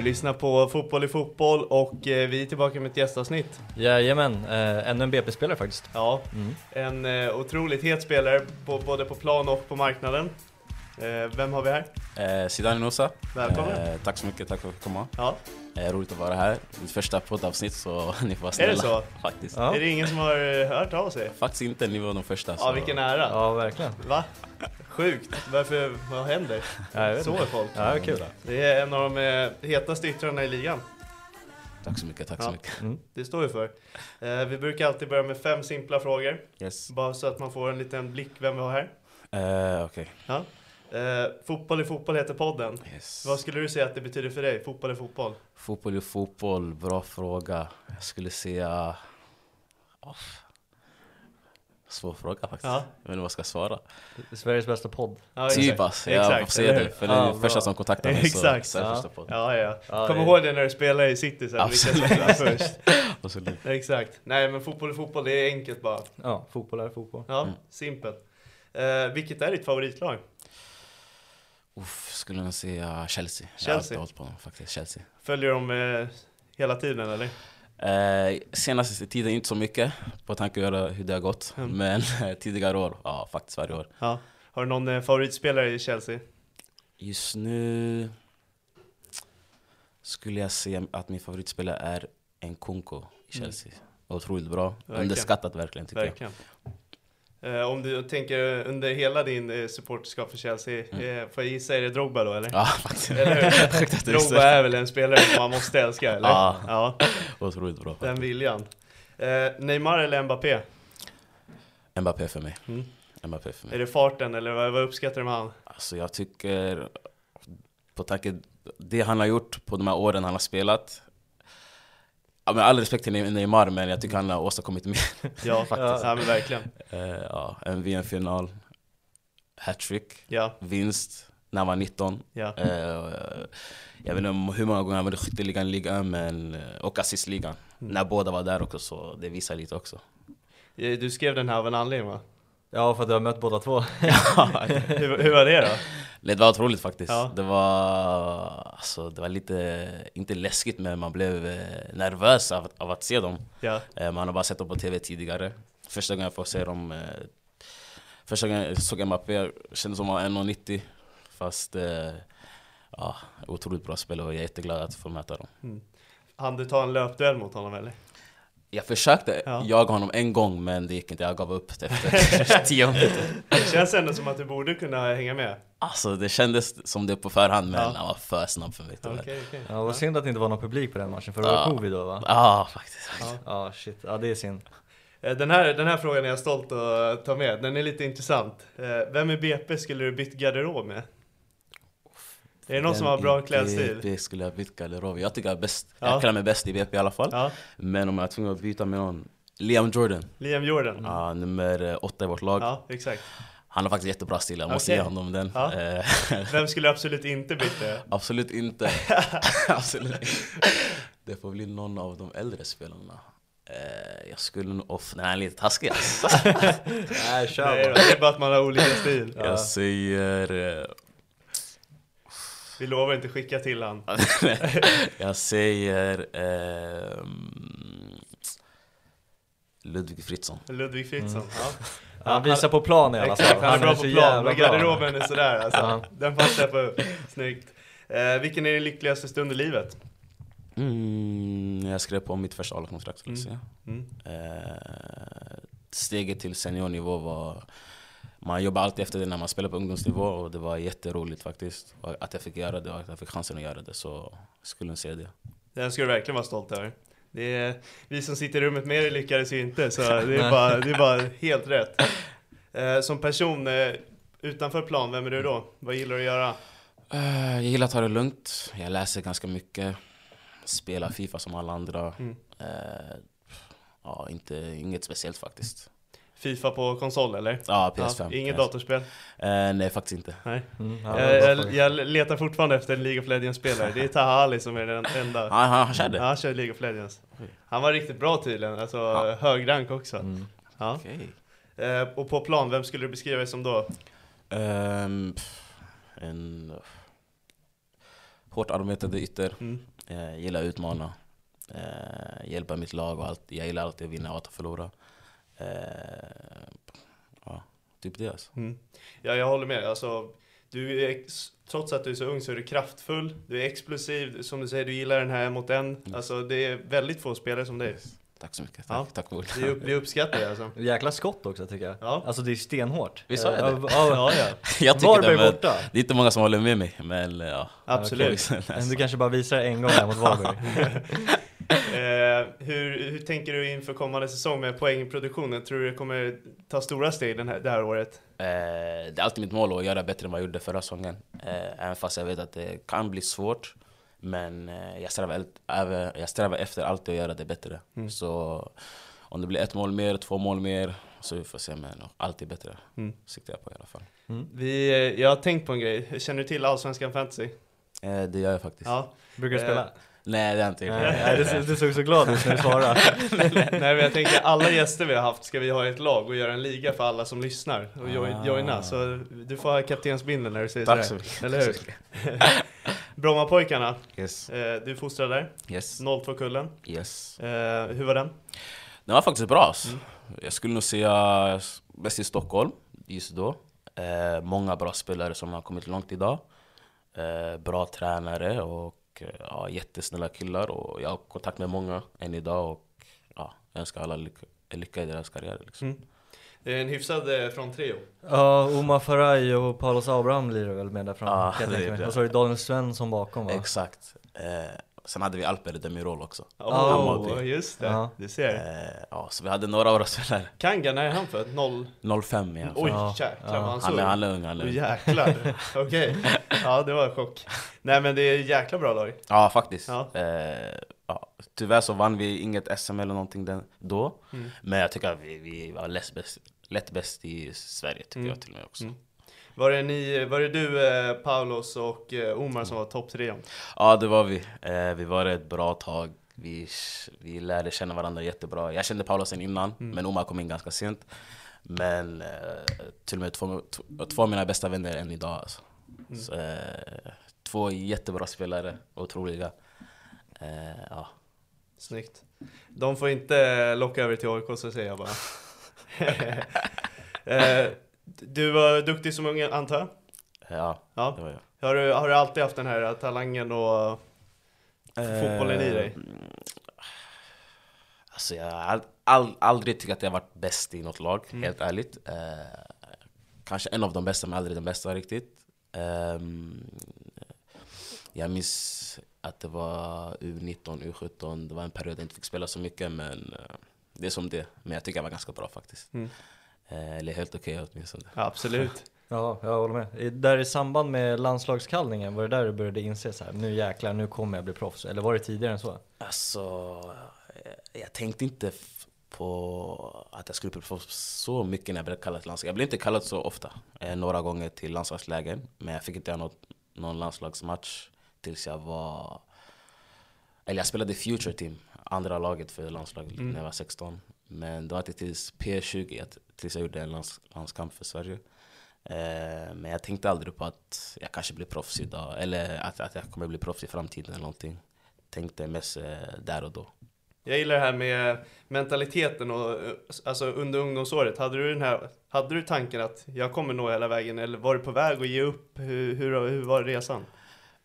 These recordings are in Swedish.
Du lyssnar på Fotboll i fotboll och eh, vi är tillbaka med ett gästavsnitt. Jajamän, eh, ännu en BP-spelare faktiskt. Ja, en eh, otroligt het spelare på, både på plan och på marknaden. Eh, vem har vi här? Eh, Zidane Nosa. Välkommen. Eh, tack så mycket, tack för att jag fick komma. Ja. Eh, roligt att vara här. Mitt första poddavsnitt så ni får vara snälla. Är det så? Faktiskt. Ja. Är det ingen som har hört av sig? Faktiskt inte, ni var de första. Så... Ja, vilken ära. Ja, verkligen. Va? Sjukt. Varför, vad händer? Ja, jag vet Så är folk. Ja, kul. Det är en av de eh, hetaste yttrarna i ligan. Tack så mycket, tack Ja. så mycket. Det står vi för. Eh, vi brukar alltid börja med fem simpla frågor. Yes. Bara så att man får en liten blick vem vi har här. Eh, Okej. Ja. Eh, fotboll i fotboll heter podden. Yes. Vad skulle du säga att det betyder för dig? Fotboll i fotboll? Fotboll är fotboll, bra fråga. Jag skulle säga... Oh. Svår fråga faktiskt. Ja. Jag vet inte vad jag ska svara. Sveriges bästa podd. Ja, Typ alltså, jag Exakt, får säga det. För det är Ja, första som kontaktar mig. Exakt. Så, Ja. första podd. Ja, ja. Ja, Kom ihåg det när du spelade i City sen. Absolut. Först. Absolut. Exakt. Nej, men fotboll är fotboll. Det är enkelt bara. Ja, fotboll är fotboll. Ja, Mm. simpelt. Eh, vilket är ditt favoritlag? Uff, skulle jag säga Chelsea. Jag Chelsea. har alltid hållit på dem faktiskt. Chelsea. Följer de eh, hela tiden eller? Eh, senaste tiden inte så mycket på tanke göra hur det har gått. Mm. Men eh, tidigare år, ja faktiskt varje år. Ja. Har du någon eh, favoritspelare i Chelsea? Just nu skulle jag säga att min favoritspelare är Nkunku i Chelsea. Otroligt bra. Mm. Verkligen. Underskattat verkligen tycker Verkligen. Eh, om du tänker under hela din eh, supporterskap för Chelsea, Mm. eh, får jag gissa, är det Drogba då eller? Ja faktiskt. Eller Drogba är väl en spelare som man måste älska eller? Ja. ja Otroligt bra den viljan. Eh, Neymar eller Mbappé? Mbappé för mig. Mm. Mbappé för mig. Är det farten eller vad, vad uppskattar du med han? Alltså jag tycker, på tanke det han har gjort på de här åren han har spelat. Ja, med all respekt till Neymar, men jag tycker han har åstadkommit mer. Ja, Faktiskt. ja men verkligen. Eh, ja, en VM-final, hattrick, Ja, vinst när han var 19. ja. Eh, jag vet inte hur många gånger han vann skytteligan, ligan men, eh, och assistligan. Mm. När båda var där också, så det visar lite också. Du skrev den här av en anledning va? Ja, för att du har mött båda två. hur, hur var det då? Det var otroligt faktiskt. Ja. Det, var, alltså, det var lite, inte läskigt men man blev eh, nervös av, av att se dem. Ja, Eh, man har bara sett dem på TV tidigare. Första gången jag får se dem, eh, första gången jag såg Mbappé kändes som att han var 1,90. Fast, eh, ja, otroligt bra spel och jag är jätteglad att få möta dem. han du ta en löpduell mot honom eller? Jag försökte Ja. jaga honom en gång men det gick inte, jag gav upp efter tio minuter. Det känns ändå som att du borde kunna hänga med. Alltså det kändes som det på förhand men Ja. han var för snabb för mig tyvärr. Okej, okej. Ja, vad synd att det inte var någon publik på den matchen, för det var Ja. covid då va? Ja, faktiskt. Ja. Ja, shit. Ja, det är synd. Eh, Den här, den här frågan är jag stolt att ta med, den är lite intressant. Eh, Vem i BP skulle du bytt garderob med? Är det någon som har bra klädstil? BP skulle jag bytt garderob. Jag tycker jag är bäst. Ja. Jag kallar mig bäst i BP i alla fall. Ja, Men om jag är tvungen att byta med någon. Liam Jordan. Liam Jordan. Ja, nummer eh, åtta i vårt lag. Ja, exakt. Han har faktiskt jättebra stil, jag måste ge honom den. Ja. Eh, Vem skulle absolut inte det? Absolut inte. Absolut. Det får bli någon av de äldre spelarna. Eh, jag skulle nog... Off, nej, han är lite taskig alltså. Nej, kör Nej, bara. då, det är bara att man har olika stil. Jag säger... Eh, Vi lovar inte skicka till han. jag säger... ehm, Ludvig Fritzson. Ludvig Fritzson. Ja. Han visar på plan i alla fall. Exakt, han är bra så på jävla plan, men bra. garderoben är sådär alltså. Ja. Den får han släppa upp. Snyggt. Eh, vilken är din lyckligaste stund i livet? Mm, jag skrev på mitt första A-lagskontrakt skulle jag Mm. säga. Mm. Eh, steget till seniornivå var... Man jobbar alltid efter det när man spelar på ungdomsnivå och det var jätteroligt faktiskt. Att jag fick göra det och att jag fick chansen att göra det så skulle jag säga det. Den ska du verkligen vara stolt över. Det är, vi som sitter i rummet med dig lyckades ju inte, så det är bara, det är bara helt rätt. Eh, som person eh, utanför plan, vem är du då? Vad gillar du att göra? Eh, jag gillar att ta det lugnt, jag läser ganska mycket. Spelar Fifa som alla andra. Mm. Eh, ja, inte, inget speciellt faktiskt. Fifa på konsol eller? Ja, PS5. Ja, inget PS5. datorspel? Eh, nej, faktiskt inte. Nej. Mm, ja, jag, faktiskt. jag letar fortfarande efter en League of Legends-spelare. Det är Taha Ali som är den enda. Ja, han, han kör det? Ja, han kör League of Legends. Han var riktigt bra tydligen, alltså Ja. hög rank också. Mm. Ja. Okej. Eh, och på plan, vem skulle du beskriva dig som då? Pff, en hårt arbetande ytter. Mm. Eh, gillar att utmana. Eh, hjälpa mitt lag och allt. Jag gillar alltid att vinna och att förlora. Eh, ja, typ det alltså. Mm. Ja, jag håller med. Alltså, du är, trots att du är så ung så är du kraftfull, du är explosiv, som du säger, du gillar den här mot en. Alltså, det är väldigt få spelare som dig. Tack så mycket. Ja. Tack, tack Mol. Vi, upp, vi uppskattar det alltså. Jäkla skott också tycker jag. Ja. Alltså det är stenhårt. Var det Eh, det? ja, ja. Ja, ja. Jag tycker Varberg det, men borta. det är inte många som håller med mig. Men ja. Absolut. Men du kanske bara visar det en gång här mot Varberg. Eh, hur, hur tänker du inför kommande säsong med poängproduktionen? Tror du det kommer ta stora steg den här, det här året? Eh, det är alltid mitt mål att göra bättre än vad jag gjorde förra säsongen. Eh, även fast jag vet att det kan bli svårt. Men eh, jag, strävar, jag strävar efter alltid att göra det bättre. Mm. Så om det blir ett mål mer, två mål mer, så vi får se. Men alltid bättre Mm. siktar jag på i alla fall. Vi, eh, jag har tänkt på en grej. Känner du till Allsvenskan Fantasy? Eh, det gör jag faktiskt. Ja. Brukar du spela? Nej, det är inte. Nej, nej, du, du såg så glad ut när du svarade. Nej men jag tänker alla gäster vi har haft ska vi ha ett lag och göra en liga för alla som lyssnar och Ah. joina. Så du får ha kaptensbindeln när du säger Tack så mycket. Eller hur? Brommapojkarna, Yes. eh, du fostrar där, Yes. 02-kullen. yes. Eh, hur var den? Den var faktiskt bra. Mm. Jag skulle nog säga bäst i Stockholm just då. Eh, många bra spelare som har kommit långt idag. Eh, bra tränare och eh, ja, jättesnälla killar. Och jag har kontakt med många än idag. Och ja, jag önskar alla lycka, lycka i deras karriärer. Liksom. Mm. Det är en hyfsad eh, från trio. Ja, Omar Faraj och Paulus Abraham blir det väl med där fram. Ja, kan jag det tänka mig. det. Och så är det Daniel Svensson bakom va? Exakt. Eh, sen hade vi Alper Demirol också. Åh, Hammarby. just det. Ja. Du ser. Eh, ja, så vi hade några bra spelare. Kanga, när är han född? Noll? 05 i alla fall. Oj jäklar Ja. han Han är, han är ung, han är ung. jäklar, okej. Ja det var en chock. Nej men det är jäkla bra lag. Ja, faktiskt. Ja. Eh, ja. Tyvärr så vann vi inget SM eller någonting den, då. Mm. Men jag tycker att vi, vi var lätt bäst, lätt bäst i Sverige, tycker Mm. jag till och med också. Mm. Var det, ni, var det du, eh, Paulos och eh, Omar som var topptrion? Ja, det var vi. Eh, vi var ett bra tag. Vi, vi lärde känna varandra jättebra. Jag kände Paolo sen innan, Mm. men Omar kom in ganska sent. Men eh, till och med två, två, av mina bästa vänner än idag. Alltså. Mm. Så, eh, två jättebra spelare, otroliga. Eh, ja. Snyggt. De får inte locka över till AIK så säger jag bara. eh, du var duktig som ung antar jag? ja, Ja. det var jag. Har du, har du alltid haft den här talangen och fotbollen i dig? Eh, Alltså jag har all, all, aldrig tyckt att jag varit bäst i något lag, Mm. helt ärligt. Eh, kanske en av de bästa, men aldrig den bästa riktigt. Ehm, jag minns att det var U19, U17, det var en period jag inte fick spela så mycket, men eh, det är som det. Men jag tycker jag var ganska bra faktiskt. Mm. Eh, eller helt okej åtminstone. Ja, absolut. Ja, jag håller med. Där i samband med landslagskallningen, var det där du började inse så här, nu jäklar, nu kommer jag bli proffs? Eller var det tidigare än så? Alltså, eh, jag tänkte inte på att jag skulle få så mycket när jag blev kallad till landslaget. Jag blev inte kallad så ofta, eh, några gånger till landslagslägen. Men jag fick inte göra något, någon landslagsmatch tills jag var... Eller jag spelade Future Team, andra laget för landslaget Mm. när jag var 16. Men det var inte tills P20, att- tills jag gjorde en lands, landskamp för Sverige. Eh, men jag tänkte aldrig på att jag kanske blir proffs idag, eller att, att jag kommer bli proffs i framtiden eller någonting. Tänkte mest eh, där och då. Jag gillar det här med mentaliteten och eh, alltså under ungdomsåret, hade du den här, hade du tanken att jag kommer nå hela vägen eller var du på väg att ge upp? Hur, hur, hur var resan?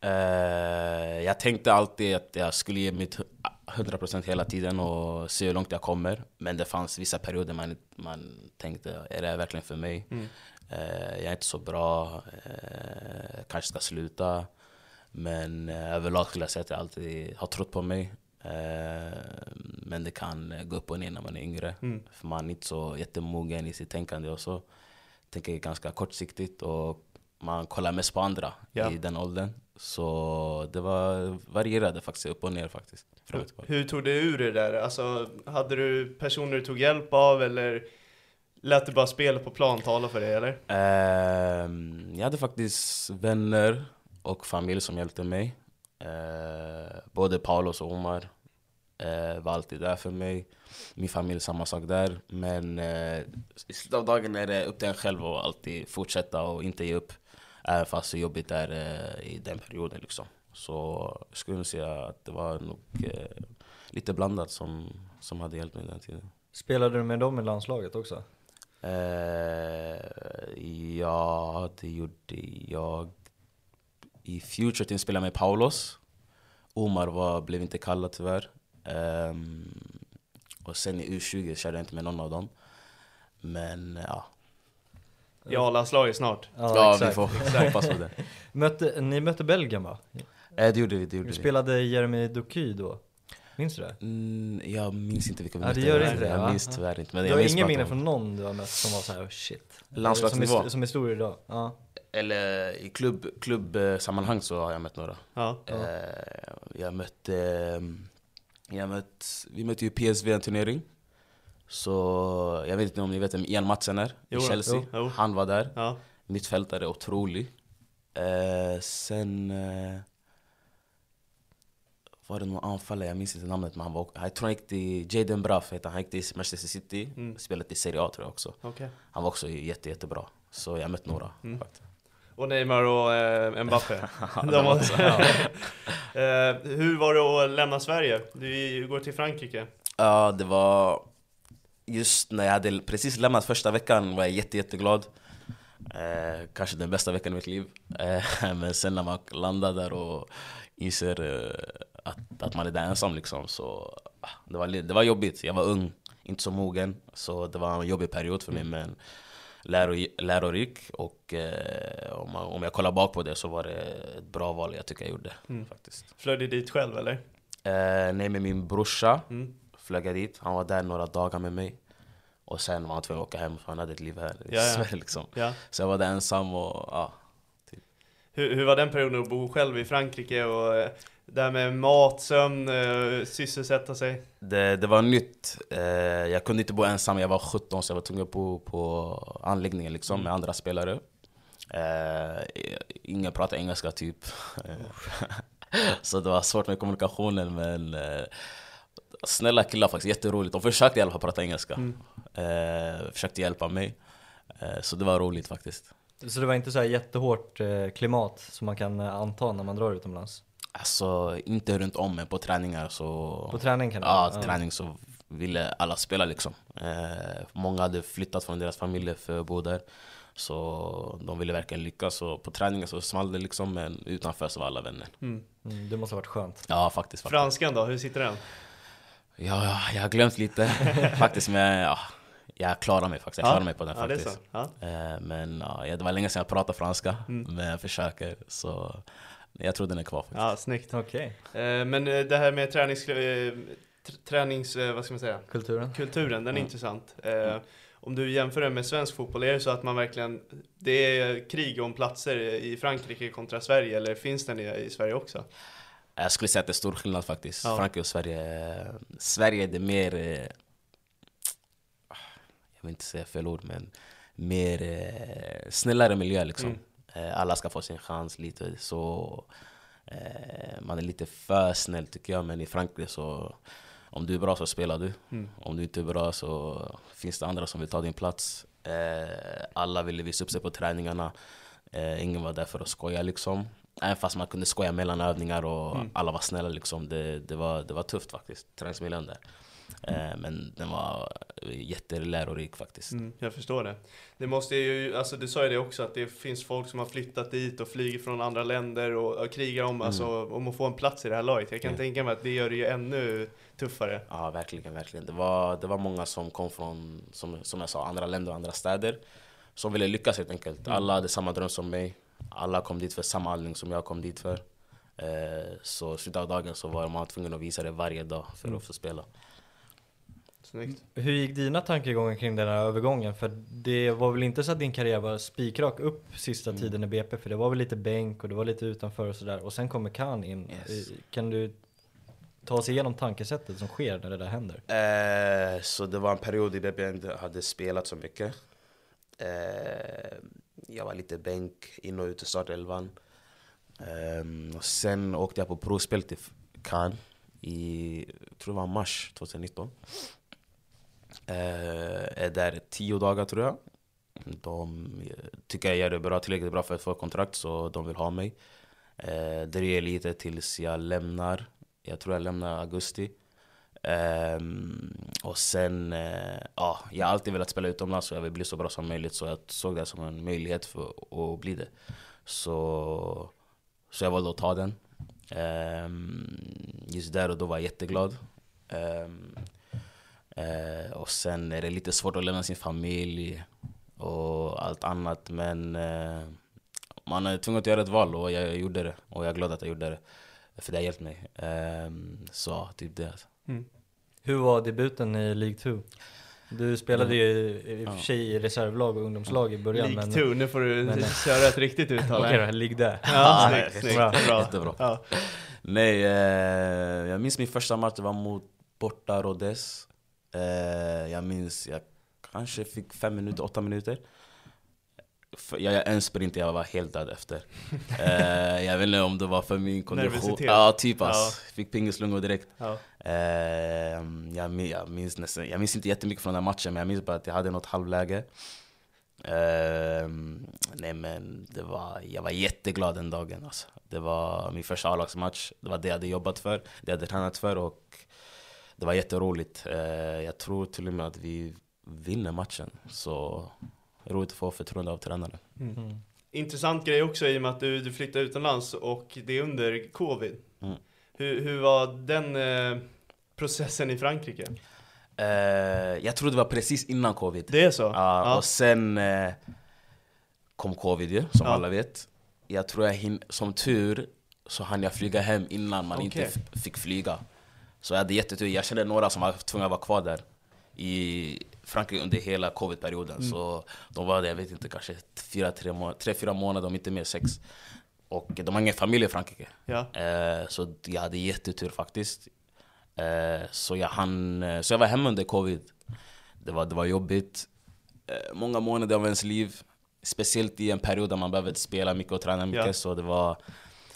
Eh, jag tänkte alltid att jag skulle ge mitt 100% hela tiden och se hur långt jag kommer. Men det fanns vissa perioder man, man tänkte, är det här verkligen för mig? Mm. Eh, jag är inte så bra, eh, kanske ska sluta. Men eh, överlag skulle jag säga att jag alltid har trott på mig. Men det kan gå upp och ner när man är yngre. Mm. För man är inte så jättemogen i sitt tänkande och så. Tänker ganska kortsiktigt och man kollar mest på andra Ja. i den åldern. Så det var varierade faktiskt, upp och ner faktiskt. Tillbaka. Hur tog du ur det där? Alltså, hade du personer du tog hjälp av eller lät du bara spelet på plan tala för dig eller? Ehm, jag hade faktiskt vänner och familj som hjälpte mig. Eh, både Paulos och Omar eh, var alltid där för mig. Min familj samma sak där. Men eh, i slutet av dagen är det upp till en själv att alltid fortsätta och inte ge upp. Även fast det är jobbigt är eh, i den perioden liksom. Så jag skulle säga att det var nog eh, lite blandat som, som hade hjälpt mig den tiden. Spelade du med dem i landslaget också? Eh, ja, det gjorde jag. I Future Team spelade jag med Paulos. Omar var, blev inte kallad tyvärr. Ehm, och sen i U20 körde jag inte med någon av dem. Men ja, I A-landslaget snart. ja, vi får hoppas på det. Mötte, ni mötte Belgien va? Eh, det gjorde vi, det Du gjorde vi. spelade Jeremy Doky då? Minns du det? Mm, jag minns inte vilka vi Ja, det mötte. gör inte det, Jag minns tyvärr inte. Men Du jag har att minne från någon du har mött som var så här, oh, shit? Landslagsnivå? Som är, som är stor idag? Ja. Eller i klubb, klubbsammanhang så har jag mött några. Ja. Eh, jag mötte... ehm, Jag mött, vi mötte ju PSV en turnering. Så jag vet inte om ni vet vem Ian Matsen är i Chelsea. jo, jo. Han var där. Ja. Mittfältare, otrolig. Eh, sen eh, var det någon anfallare, jag minns inte namnet men han var, jag tror han gick till Jaden Braff, heter han. han gick till Manchester City, Mm. spelade i Serie A tror jag också. Okej. Han var också jätte, jättebra. Så jag mött några Mm. faktiskt. Och Neymar och eh, Mbappé. de också. eh, hur var det att lämna Sverige? Du går till Frankrike. Ja, det var just när jag hade precis lämnat första veckan var jag jätte, jätteglad. Eh, kanske den bästa veckan i mitt liv. Eh, men sen när man landar där och inser eh, att, att man är där ensam liksom, så ah, det var, det var jobbigt. Jag var ung, inte så mogen, så det var en jobbig period för mig. Men läro, lärorik och eh, om, man, om jag kollar bak på det så var det ett bra val jag tycker jag gjorde. Mm. faktiskt. Flög du dit själv eller? Eh, nej, med min brorsa Mm. Flög jag dit. Han var där några dagar med mig. Och sen var han tvungen att åka hem för han hade ett liv här i Ja, ja. Sverige liksom. Ja. Så jag var där ensam och ja. Hur, hur var den perioden att bo själv i Frankrike och eh, det här med mat, sömn, eh, sysselsätta sig? Det, det var nytt. Eh, jag kunde inte bo ensam, jag var 17 så jag var tvungen att bo på anläggningen liksom med andra spelare. Ingen pratade engelska typ. så det var svårt med kommunikationen men snälla killar faktiskt, jätteroligt. De försökte i alla fall prata engelska. Eh, försökte hjälpa mig. Eh, så det var roligt faktiskt. Så det var inte så här jättehårt eh, klimat som man kan eh, anta när man drar utomlands? Alltså inte runt om men på träningar så... På träning kan det Ja, vara, träning så ville alla spela liksom. Eh, många hade flyttat från deras familjer för att bo där. Så de ville verkligen lyckas. Så på träningen så small det liksom men utanför så var alla vänner. Mm, det måste ha varit skönt. Ja faktiskt. faktiskt. Franskan då, hur sitter den? Ja, ja, jag har glömt lite faktiskt men ja, jag klarar mig faktiskt. Jag Ja. klarar mig på den faktiskt. Eh, men ja, det var länge sedan jag pratade franska. Mm. Men jag försöker. Så jag tror den är kvar faktiskt. Ja, snyggt. Okej. Eh, men eh, det här med tränings... tr- tränings... vad ska man säga? Kulturen? Kulturen, den är Mm. intressant. Eh, om du jämför den med svensk fotboll, är det så att man verkligen... Det är krig om platser i Frankrike kontra Sverige, eller finns den i Sverige också? Jag skulle säga att det är stor skillnad faktiskt. Ja. Frankrike och Sverige. Sverige är det mer... eh, vill inte säga fel ord men mer eh, snällare miljö liksom. Eh, alla ska få sin chans lite så. Eh, man är lite för snäll tycker jag men i Frankrike så om du är bra så spelar du. Om du inte är bra så finns det andra som vill ta din plats. Eh, alla ville visa upp sig på träningarna. Eh, ingen var där för att skoja liksom. Även fast man kunde skoja mellan övningar och alla var snälla liksom. Det, det, var, det var tufft faktiskt, träningsmiljön där. Eh, men den var jättelärorik faktiskt. Mm, jag förstår det. Det måste ju, alltså du sa ju det också att det finns folk som har flyttat dit och flyger från andra länder och, och krigar om, alltså, om att få en plats i det här laget. Jag kan Ja. tänka mig att det gör det ju ännu tuffare. Ja, verkligen, verkligen. Det var, det var många som kom från, som, som jag sa, andra länder och andra städer. Som ville lyckas helt enkelt. Alla hade samma dröm som mig. Alla kom dit för samma anledning som jag kom dit för. Eh, så i slutet av dagen så var man tvungen att visa det varje dag för att få spela. Snyggt. Hur gick dina tankegångar kring den här övergången? För det var väl inte så att din karriär var spikrak upp sista Mm. tiden i BP? För det var väl lite bänk och det var lite utanför och sådär. Och sen kommer Khan in. Yes. Kan du ta oss igenom tankesättet som sker när det där händer? Eh, så det var en period i BP jag inte hade spelat så mycket. Eh, jag var lite bänk, in och ut i startelvan. Um, sen åkte jag på provspel till Cannes i, jag tror det var mars 2019. Uh, eh, är där tio dagar tror jag. De eh, tycker jag gör det bra, tillräckligt bra för att få kontrakt så de vill ha mig. Eh, dröjer lite tills jag lämnar. Jag tror jag lämnar augusti. Um, och sen, uh, ja, jag har alltid velat spela utomlands och jag vill bli så bra som möjligt så jag såg det som en möjlighet för att bli det. Så, så jag valde att ta den. Um, just där och då var jag jätteglad. Um, uh, och sen är det lite svårt att lämna sin familj och allt annat men uh, man är tvungen att göra ett val och jag gjorde det. Och jag är glad att jag gjorde det. För det har hjälpt mig. Så typ det. Mm. Hur var debuten i League 2? Du spelade ju i och för sig i reservlag och ungdomslag i början League men... 2, nu får du men- köra ett riktigt uttal Okej här. då, ligg där. Ja, Ja, snyggt, snyggt. bra. Bra. Jättebra. Ja. Nej, eh, jag minns min första match, det var mot borta Rodez. Eh, jag minns, jag kanske fick fem minuter, åtta minuter. Jag, jag en sprint, jag var helt död efter. Eh, jag vet inte om det var för min kondition. Ja, typ ass. Ja. Fick pingislungor direkt. Ja. Eh, jag, min- jag, minns nästan, jag minns inte jättemycket från den matchen, men jag minns bara att jag hade något halvläge. Eh, nej men det var, jag var jätteglad den dagen. Alltså. Det var min första A-lagsmatch. Det var det jag hade jobbat för, det jag hade tränat för och det var jätteroligt. Eh, jag tror till och med att vi vinner matchen. Så roligt att få förtroende av tränaren. Mm. Intressant grej också i och med att du, du flyttar utomlands och det är under covid. Mm. Hur, hur var den eh, processen i Frankrike? Eh, jag tror det var precis innan covid. Det är så? Ja, och sen eh, kom covid ju, som Ja. alla vet. Jag tror jag hin- som tur så hann jag flyga hem innan man Okej. inte f- fick flyga. Så jag hade jättetur. Jag kände några som var tvungna att vara kvar där i Frankrike under hela covid-perioden. Mm. Så de var där, jag vet inte, kanske fyra, tre, må- tre, fyra månader, om inte mer, sex. Och de har ingen familj i Frankrike. Ja. Eh, så jag hade jättetur faktiskt. Eh, så, jag hann, eh, så jag var hemma under covid. Det var, det var jobbigt. Eh, många månader av ens liv. Speciellt i en period där man behöver spela mycket och träna mycket. Ja. Så det var,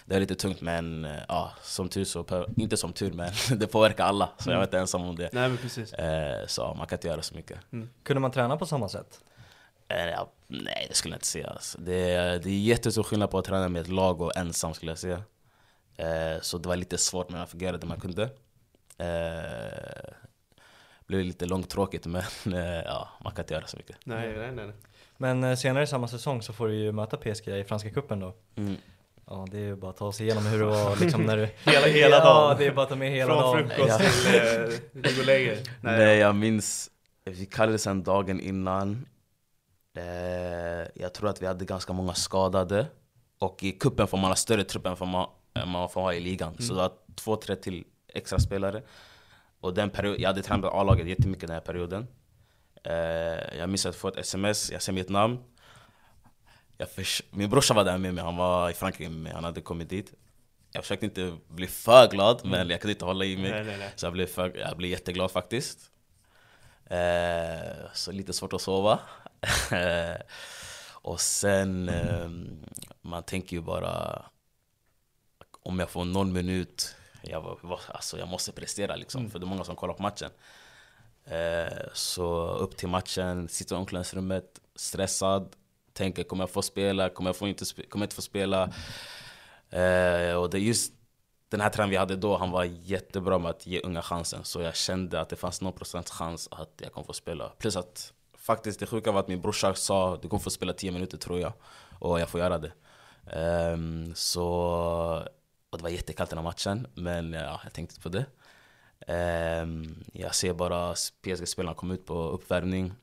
det var lite tungt men eh, ja, som tur så, inte som tur men det påverkar alla. Så jag var inte ensam om det. Nej men precis. Eh, så man kan inte göra så mycket. Kunde man träna på samma sätt? Eh, ja, nej, det skulle jag inte säga. Alltså. Det, är- det är jättestor skillnad på att träna med ett lag och ensam skulle jag säga. Eh, så det var lite svårt men jag fick göra det man kunde. Eh, blev lite långtråkigt men eh, ja, man kan inte göra så mycket. Nej, nej, nej. nej. Men eh, senare i samma säsong så får du ju möta PSG i Franska cupen då. Mm. Ja, det är ju bara att ta sig igenom hur det var liksom när du... Hela- hela ja, dagen. det är bara att ta med hela Från dagen. frukost Ja. till eh, du går och lägger dig. Nej, jag minns, vi kallades sen dagen innan. Eh, jag tror att vi hade ganska många skadade. Och i kuppen får man ha större trupp än vad man, får ha i ligan. Så det var två, tre till extra spelare. Och den period, jag hade tränat A-laget jättemycket den här perioden. Eh, jag minns att jag får ett sms, jag ser mitt namn. Jag förs- min brorsa var där med mig, han var i Frankrike med mig, han hade kommit dit. Jag försökte inte bli för glad, men jag kunde inte hålla i mig. Nej, nej, nej. Så jag blev, för, jag blev jätteglad faktiskt. Eh, så lite svårt att sova. och sen, eh, man tänker ju bara om jag får någon minut, jag, alltså jag måste prestera liksom, Mm. för det är många som kollar på matchen. Eh, så upp till matchen, sitter i omklädningsrummet, stressad, tänker kommer jag få spela, kommer jag, få inte, kommer jag inte få spela? Eh, och det är just den här tränaren vi hade då, han var jättebra med att ge unga chansen. Så jag kände att det fanns någon procents chans att jag kommer få spela. Plus att faktiskt det sjuka var att min brorsa sa du kommer få spela 10 minuter tror jag. Och jag får göra det. Ehm, så, och det var jättekallt den här matchen, men ja, jag tänkte inte på det. Ehm, jag ser bara PSG-spelarna komma ut på uppvärmning.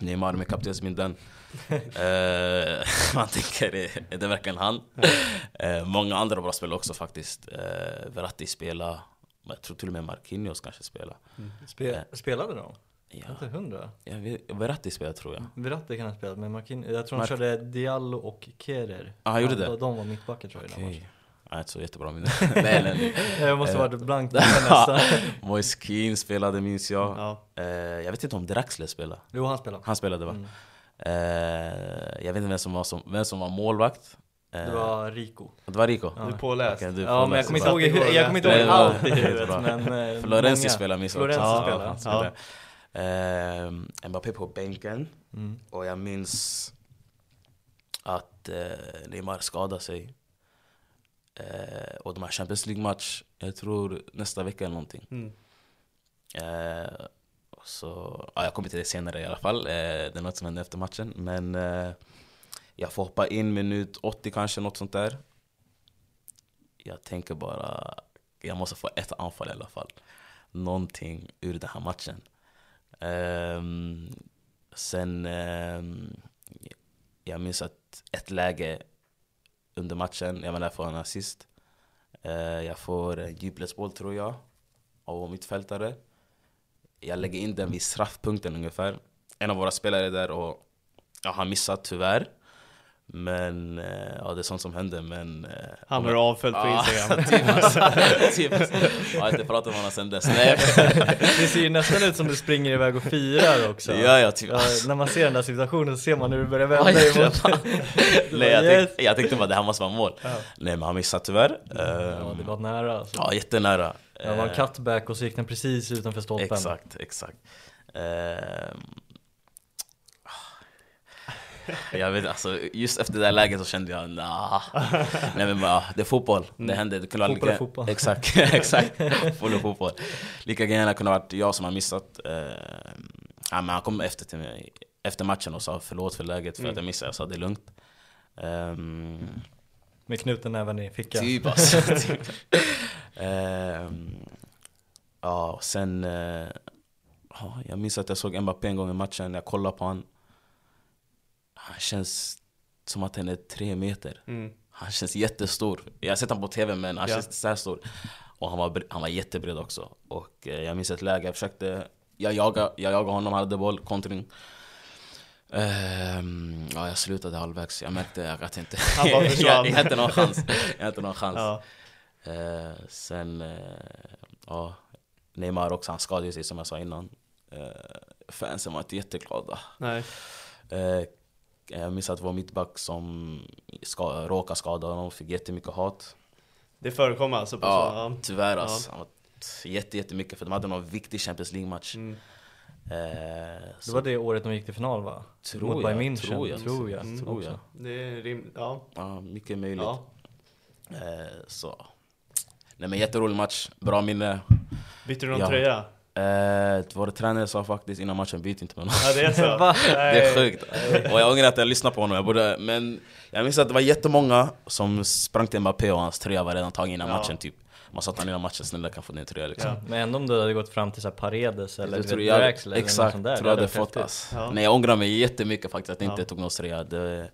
Neymar med kaptensbindeln. Eh, man tänker, är det verkligen han? Eh, många andra bra spelare också faktiskt. Uh, Verratti spelar, jag tror till och med Marquinhos kanske spelar. Spe, spelade de? Ja, Inte hundra? vet, Verratti spelar tror jag. Verratti kan ha spelat, men Marquin, jag tror Mark- körde Diallo och Kerer. Ah, han gjorde Ja, det? De var mittbackar tror jag i den matchen. Jag har inte så jättebra minne. nej, nej, nej. Jag måste varit blank. Moise Keane spelade minns jag. Ja. Eh, jag vet inte om Draxler spelade. Jo, han spelade. Han spelade va? Mm. Eh, jag vet inte vem som var, som, vem som var målvakt. Eh, Det var Rico. det var Rico? Du är påläst. Okej, du är Ja, men jag kommer inte ihåg, hur- jag kommer inte ihåg allt i huvudet. Men, Florenzi spelar minns jag också. spelar. han Ja. spelar. Eh, Mbappé på bänken. Mm. Och jag minns att eh, Neymar skadade sig. Eh, och de har Champions League-match, jag tror nästa vecka eller någonting. Mm. Eh, så, ja, jag kommer till det senare i alla fall. Eh, det är något som hände efter matchen. Men eh, jag får hoppa in minut 80 kanske, något sånt där. Jag tänker bara, jag måste få ett anfall i alla fall. Någonting ur den här matchen. Ehm, sen, ehm, jag minns att ett läge under matchen, jag var där för en assist. Eh, jag får en djupledsboll tror jag, av vår mittfältare. Jag lägger in den vid straffpunkten ungefär. En av våra spelare är där och ja, han missat tyvärr. Men eh, ja, det är sånt som händer. Men, eh, Han har avföljt på Ja, Instagram. typ alltså. typ alltså. Jag har inte pratat med honom sen dess. Nej. Det ser ju nästan ut som du springer iväg och firar också. Ja, ja, typ. Ja, när man ser den där situationen så ser man hur det börjar Ja, vända jag, emot. Nej, jag, Yes. tänkte, jag tänkte bara det här måste vara mål. Nej men han missade tyvärr. Ja, Ehm, det var nära alltså. ja, jättenära. Det var en Eh, cutback och så gick den precis utanför stolpen. Exakt, exakt. Ehm, jag vet alltså, just efter det där läget så kände jag nah. Nej men bara, det är fotboll, det händer. Det kunde Fotboll lika- fotboll. Exakt, exakt. Fotboll är fotboll. Lika gärna kunde ha varit jag som har missat. Ehm, ja, men han kom efter till mig efter matchen och sa förlåt för läget för att jag missade. Jag sa det är lugnt. Ehm, Med knuten även i fickan. Typ alltså. typ. Ehm, ja, och sen... eh, ja, jag minns att jag såg Mbappé en gång i matchen, jag kollade på honom. Han känns som att han är tre meter. Mm. Han känns jättestor. Jag har sett honom på TV men han Ja. känns så stor. Och han var, han var jättebred också. Och eh, jag minns ett läge, jag försökte... Jag jagade, jag jagade honom, hade boll, kontring. Ehm, ja, jag slutade halvvägs. Jag märkte att jag inte... Han bara jag, försvann. jag inte någon chans. Jag inte någon chans. Ja. Eh, sen, eh, ja, Neymar också, han skadade sig som jag sa innan. Eh, fansen var inte jätteglada. Nej. Eh, jag minns att vår mittback som ska, råkade skada honom fick jättemycket hat. Det förekommer alltså på Ja, så, ja. tyvärr alltså. Var jätte, jättemycket för de hade någon viktig Champions League-match. Mm. Eh, Det så var det året de gick till final va? Tror Mot jag, Bayern München, tror jag. tror jag. Mm. tror jag. Det är rimligt, ja. Ja, mycket möjligt. ja. Eh, så. Nej men jätterolig match, bra minne. Bytte du någon Ja. tröja? Eh, vår tränare sa faktiskt innan matchen, byt inte med någon. Ja det är så? Det är sjukt. Och jag ångrar att jag lyssnade på honom. Jag borde, men jag minns att det var jättemånga som sprang till Mbappé och hans tröja var redan tagen innan Ja. matchen typ. Man sa att han innan matchen, snälla kan få din tröja liksom. Ja. Men ändå om du hade gått fram till så här Paredes eller du tror jag, eller något exakt, sånt där. tror det jag hade fått ass. Ja. Nej jag ångrar mig jättemycket faktiskt att jag inte Ja. tog någon tröja. Det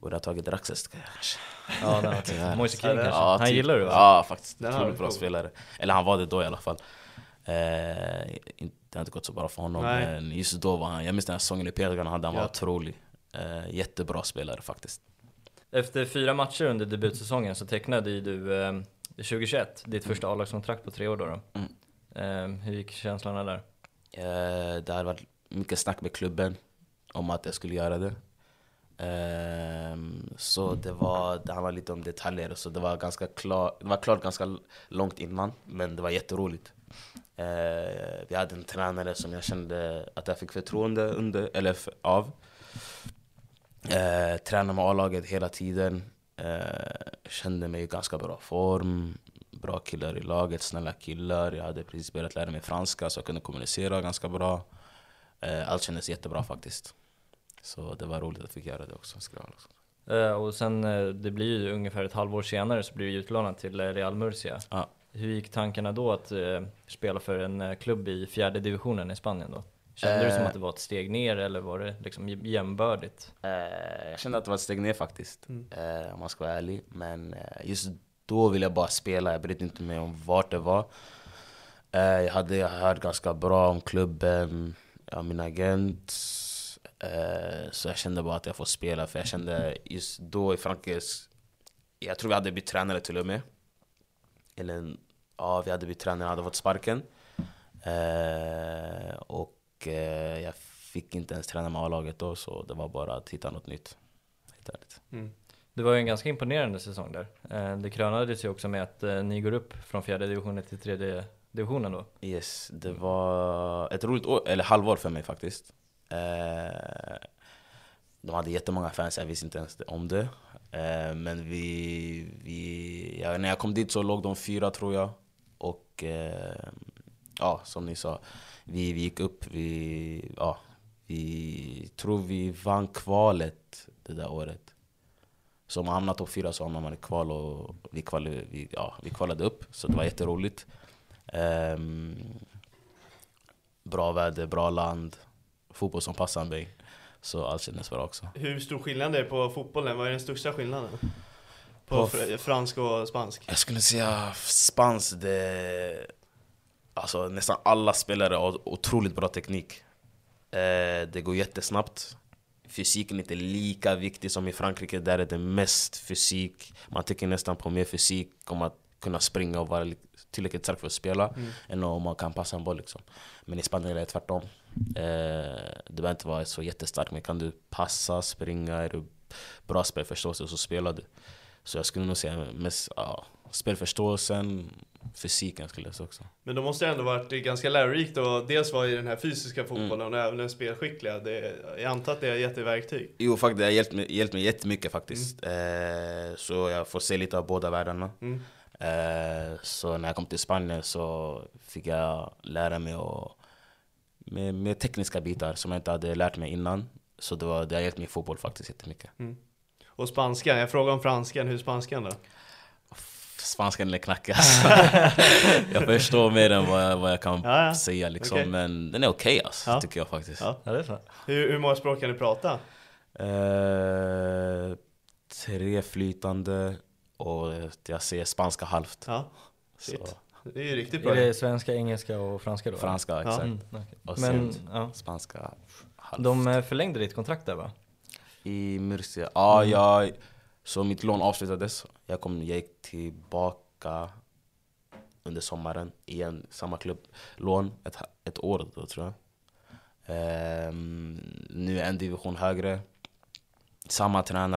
borde ha tagit Draxler kanske. Ja, Tyvärr. var Moise King Ja, det- kanske. Ja, Han typ. gillar du va? Ja faktiskt, otroligt bra cool. spelare. Eller han var det då i alla fall. Eh, inte- det har inte gått så bra för honom Nej. men just då var han, jag minns den här säsongen i PSG han hade, han var Ja. otrolig. Eh, jättebra spelare faktiskt. Efter fyra matcher under debutsäsongen så tecknade ju du eh, 2021 ditt första A-lagskontrakt på tre år då. då. Mm. Eh, hur gick känslorna där? Eh, det hade varit mycket snack med klubben om att jag skulle göra det. Ehm, så det, var, det handlade lite om detaljer, så det var, ganska klar, det var klart ganska långt innan, men det var jätteroligt. Eh, vi hade en tränare som jag kände att jag fick förtroende under, eller f- av. Eh, tränade med A-laget hela tiden. Eh, kände mig i ganska bra form. Bra killar i laget, snälla killar. Jag hade precis börjat lära mig franska så jag kunde kommunicera ganska bra. Eh, allt kändes jättebra faktiskt. Så det var roligt att jag fick göra det också. Eh, och sen, eh, det blir ju ungefär ett halvår senare så blir du utlånad till eh, Real Murcia. Ja. Hur gick tankarna då att eh, spela för en eh, klubb i fjärde divisionen i Spanien då? Kände du som Eh. att det var ett steg ner eller var det liksom j- jämnbördigt? Eh, jag kände att det var ett steg ner faktiskt, Mm. eh, om man ska vara ärlig. Men eh, just då ville jag bara spela, jag brydde inte mig om vart det var. Eh, jag hade jag hört ganska bra om klubben, ja, min agent. Eh, så jag kände bara att jag får spela, för jag kände just då i Frankrike, jag tror vi hade bytt tränare till och med. Eller ja, vi hade bytt tränare, hade fått sparken. Eh, och eh, jag fick inte ens träna med A-laget då, så det var bara att hitta något nytt. Helt ärligt. Mm. Det var ju en ganska imponerande säsong där. Eh, det krönades ju också med att eh, ni går upp från fjärde divisionen till tredje divisionen då. Yes, det var ett roligt år, eller halvår för mig faktiskt. Eh, de hade jättemånga fans, jag visste inte ens om det. Eh, men vi, vi ja, när jag kom dit så låg de fyra tror jag. Och eh, ja, som ni sa, vi, vi gick upp. Vi, ja, vi tror vi vann kvalet det där året. Så om man hamnar topp fyra så hamnar man i kval och vi, kval, vi, ja, vi kvalade upp. Så det var jätteroligt. Um, bra väder, bra land, fotboll som passar mig. Så allt kändes bra också. Hur stor skillnad är det på fotbollen? Vad är den största skillnaden? På, fr- fransk och spansk? Jag skulle säga spansk, det... Alltså nästan alla spelare har otroligt bra teknik. Eh, det går jättesnabbt. Fysiken är inte lika viktig som i Frankrike, där är det mest fysik. Man tänker nästan på mer fysik om att kunna springa och vara li- tillräckligt stark för att spela, än om man kan passa en boll. Liksom. Men i Spanien är det tvärtom. Eh, du behöver inte vara så jättestark, men kan du passa, springa, är du bra spelförståelse så spelar du. Så jag skulle nog säga mest ja, spelförståelsen, fysiken skulle jag säga också. Men då måste det ändå varit ganska lärorikt och dels vara i den här fysiska Mm. fotbollen och även den spelskickliga. Det, jag antar att det har gett dig verktyg. Jo, faktiskt, det har hjälpt mig, hjälpt mig jättemycket faktiskt. Eh, så jag får se lite av båda världarna. Mm. Eh, så när jag kom till Spanien så fick jag lära mig och, med, med tekniska bitar som jag inte hade lärt mig innan. Så det, var, det har hjälpt mig i fotboll faktiskt jättemycket. Och spanskan, jag frågar om franskan, hur är spanskan då? Spanskan är knackig alltså. Jag förstår mer än vad jag, vad jag kan Ja, ja. säga liksom. Okej. Men den är okej alltså, Ja. tycker jag faktiskt. Ja. Ja, det är så. Hur, hur många språk kan du prata? Eh, tre flytande och jag säger spanska halvt. Ja. Det är ju riktigt bra. Är det svenska, engelska och franska då? franska, exakt. Mm, okej. Och Men, sen ja. spanska halvt. De eh, förlängde ditt kontrakt där va? I Murcia. Ja, Mm. jag, så mitt lån avslutades. Jag, kom, jag gick tillbaka under sommaren igen, samma klubb. Lån, ett, ett år då tror jag. Ehm, nu en division högre. Samma tränare.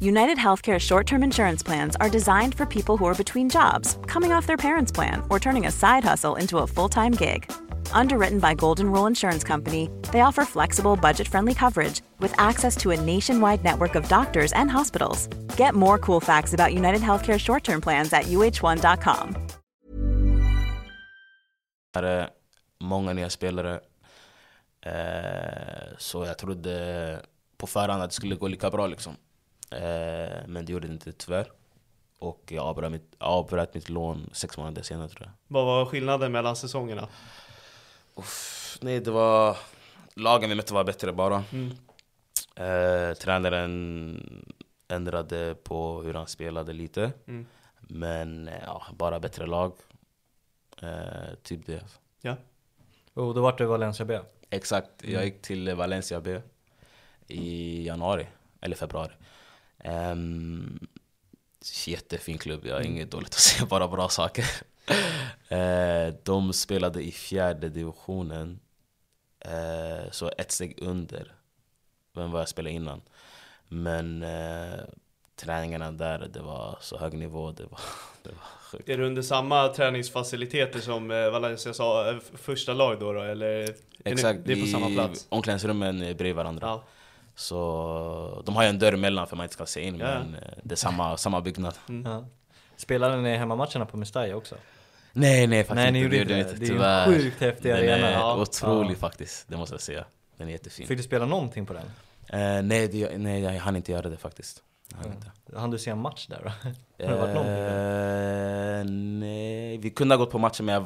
United Healthcare short term insurance plans are designed for people who are between jobs, coming off their parents' plan, or turning a side hustle into a full time gig. Underwritten by Golden Rule Insurance Company, they offer flexible, budget friendly coverage with access to a nationwide network of doctors and hospitals. Get more cool facts about United Healthcare short term plans at uh1.com. tränare, många nya spelare. Eh, så jag trodde på förhand att det skulle gå lika bra liksom. Eh, men det gjorde det inte tyvärr. Och jag avbröt mitt, avbröt mitt lån sex månader senare tror jag. Vad var skillnaden mellan säsongerna? Uff, nej, det var lagen vi mötte var bättre bara. Mm. Eh, tränaren ändrade på hur han spelade lite. Mm. Men eh, ja, bara bättre lag. Eh, typ det. Ja. Och då vart det Valencia B. Exakt, Mm. jag gick till Valencia B i januari, eller februari. Um, jättefin klubb, jag har inget dåligt att säga, bara bra saker. Eh, de spelade i fjärde divisionen, eh, så ett steg under än vad jag spelade innan. Men eh, träningarna där, det var så hög nivå, det var, det var sjukt. Är du under samma träningsfaciliteter som eh, Valencia sa, första lag då, då eller? är ni- Exakt, det är på i samma plats? omklädningsrummen bredvid varandra. Ja. Så de har ju en dörr emellan för att man inte ska se in, Ja. men eh, det är samma, samma byggnad. Ja. Spelade ni hemmamatcherna på Mestalla också? Nej nej faktiskt Nej, ni inte, gjorde det inte det. Det är en sjukt häftig Den arena. är Ja. otrolig Ja. faktiskt, det måste jag säga. Den är jättefin. Fick du spela någonting på den? Eh, nej, det, nej, jag hann inte göra det faktiskt. Inte. Hann du se en match där då? Har det varit där? Eh, nej, vi kunde ha gått på matchen men jag